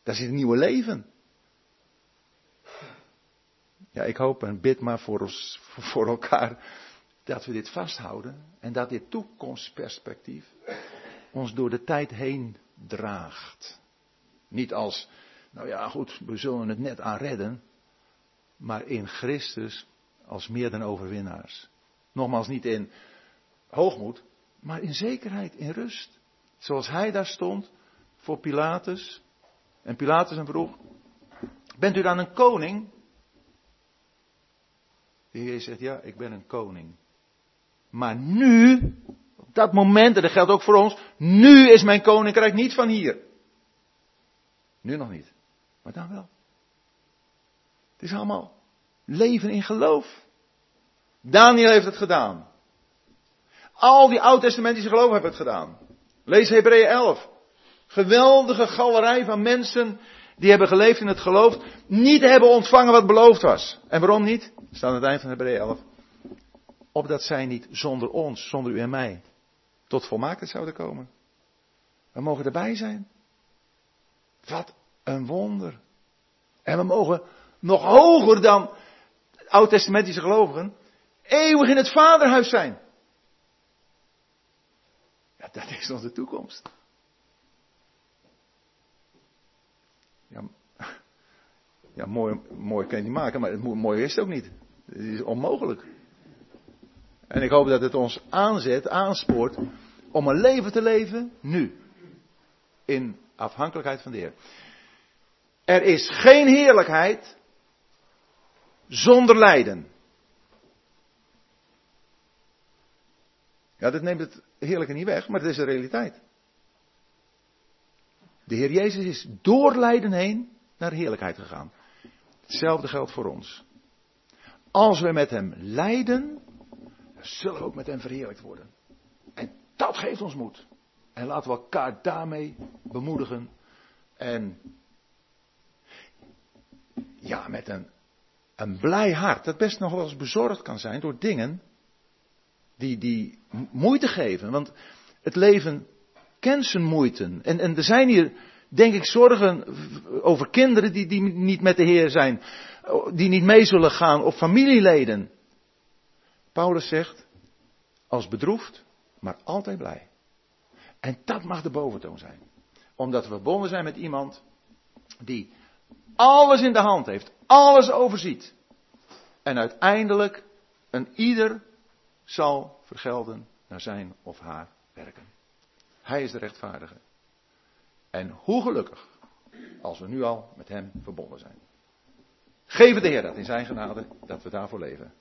Daar zit een nieuwe leven. Ja, ik hoop en bid maar voor, ons, voor elkaar dat we dit vasthouden en dat dit toekomstperspectief ons door de tijd heen draagt. Niet als, nou ja goed, we zullen het net aan redden, maar in Christus als meer dan overwinnaars. Nogmaals niet in hoogmoed, maar in zekerheid, in rust. Zoals hij daar stond voor Pilatus. En Pilatus hem vroeg, bent u dan een koning? De Heer zegt, ja, ik ben een koning. Maar nu, op dat moment, en dat geldt ook voor ons, nu is mijn koninkrijk niet van hier. Nu nog niet, maar dan wel. Het is allemaal leven in geloof. Daniel heeft het gedaan. Al die oud-testamentische geloven hebben het gedaan. Lees Hebreeën 11. Geweldige galerij van mensen die hebben geleefd in het geloof, niet hebben ontvangen wat beloofd was. En waarom niet? Staat aan het eind van Hebreeën 11. Opdat zij niet zonder ons, zonder u en mij, tot volmaaktheid zouden komen. We mogen erbij zijn. Wat een wonder. En we mogen nog hoger dan oud-testamentische gelovigen, eeuwig in het vaderhuis zijn. Ja, dat is onze toekomst. Ja, ja mooi, mooi kan je niet maken, maar het mooi is het ook niet. Het is onmogelijk. En ik hoop dat het ons aanzet, aanspoort om een leven te leven nu. In afhankelijkheid van de Heer. Er is geen heerlijkheid zonder lijden. Ja, dat neemt het heerlijke niet weg, maar het is de realiteit. De Heer Jezus is door lijden heen naar heerlijkheid gegaan. Hetzelfde geldt voor ons. Als we met Hem lijden, zullen ook met Hem verheerlijkt worden. En dat geeft ons moed. En laten we elkaar daarmee bemoedigen. En ja, met een, een blij hart, dat best nog wel eens bezorgd kan zijn door dingen die, die moeite geven. Want het leven kent zijn moeite. En, en er zijn hier, denk ik, zorgen over kinderen die, die niet met de Heer zijn. Die niet mee zullen gaan. Of familieleden. Paulus zegt, als bedroefd, maar altijd blij. En dat mag de boventoon zijn. Omdat we verbonden zijn met iemand die alles in de hand heeft, alles overziet. En uiteindelijk een ieder zal vergelden naar zijn of haar werken. Hij is de rechtvaardige. En hoe gelukkig als we nu al met hem verbonden zijn. Geef de Heer dat in zijn genade dat we daarvoor leven.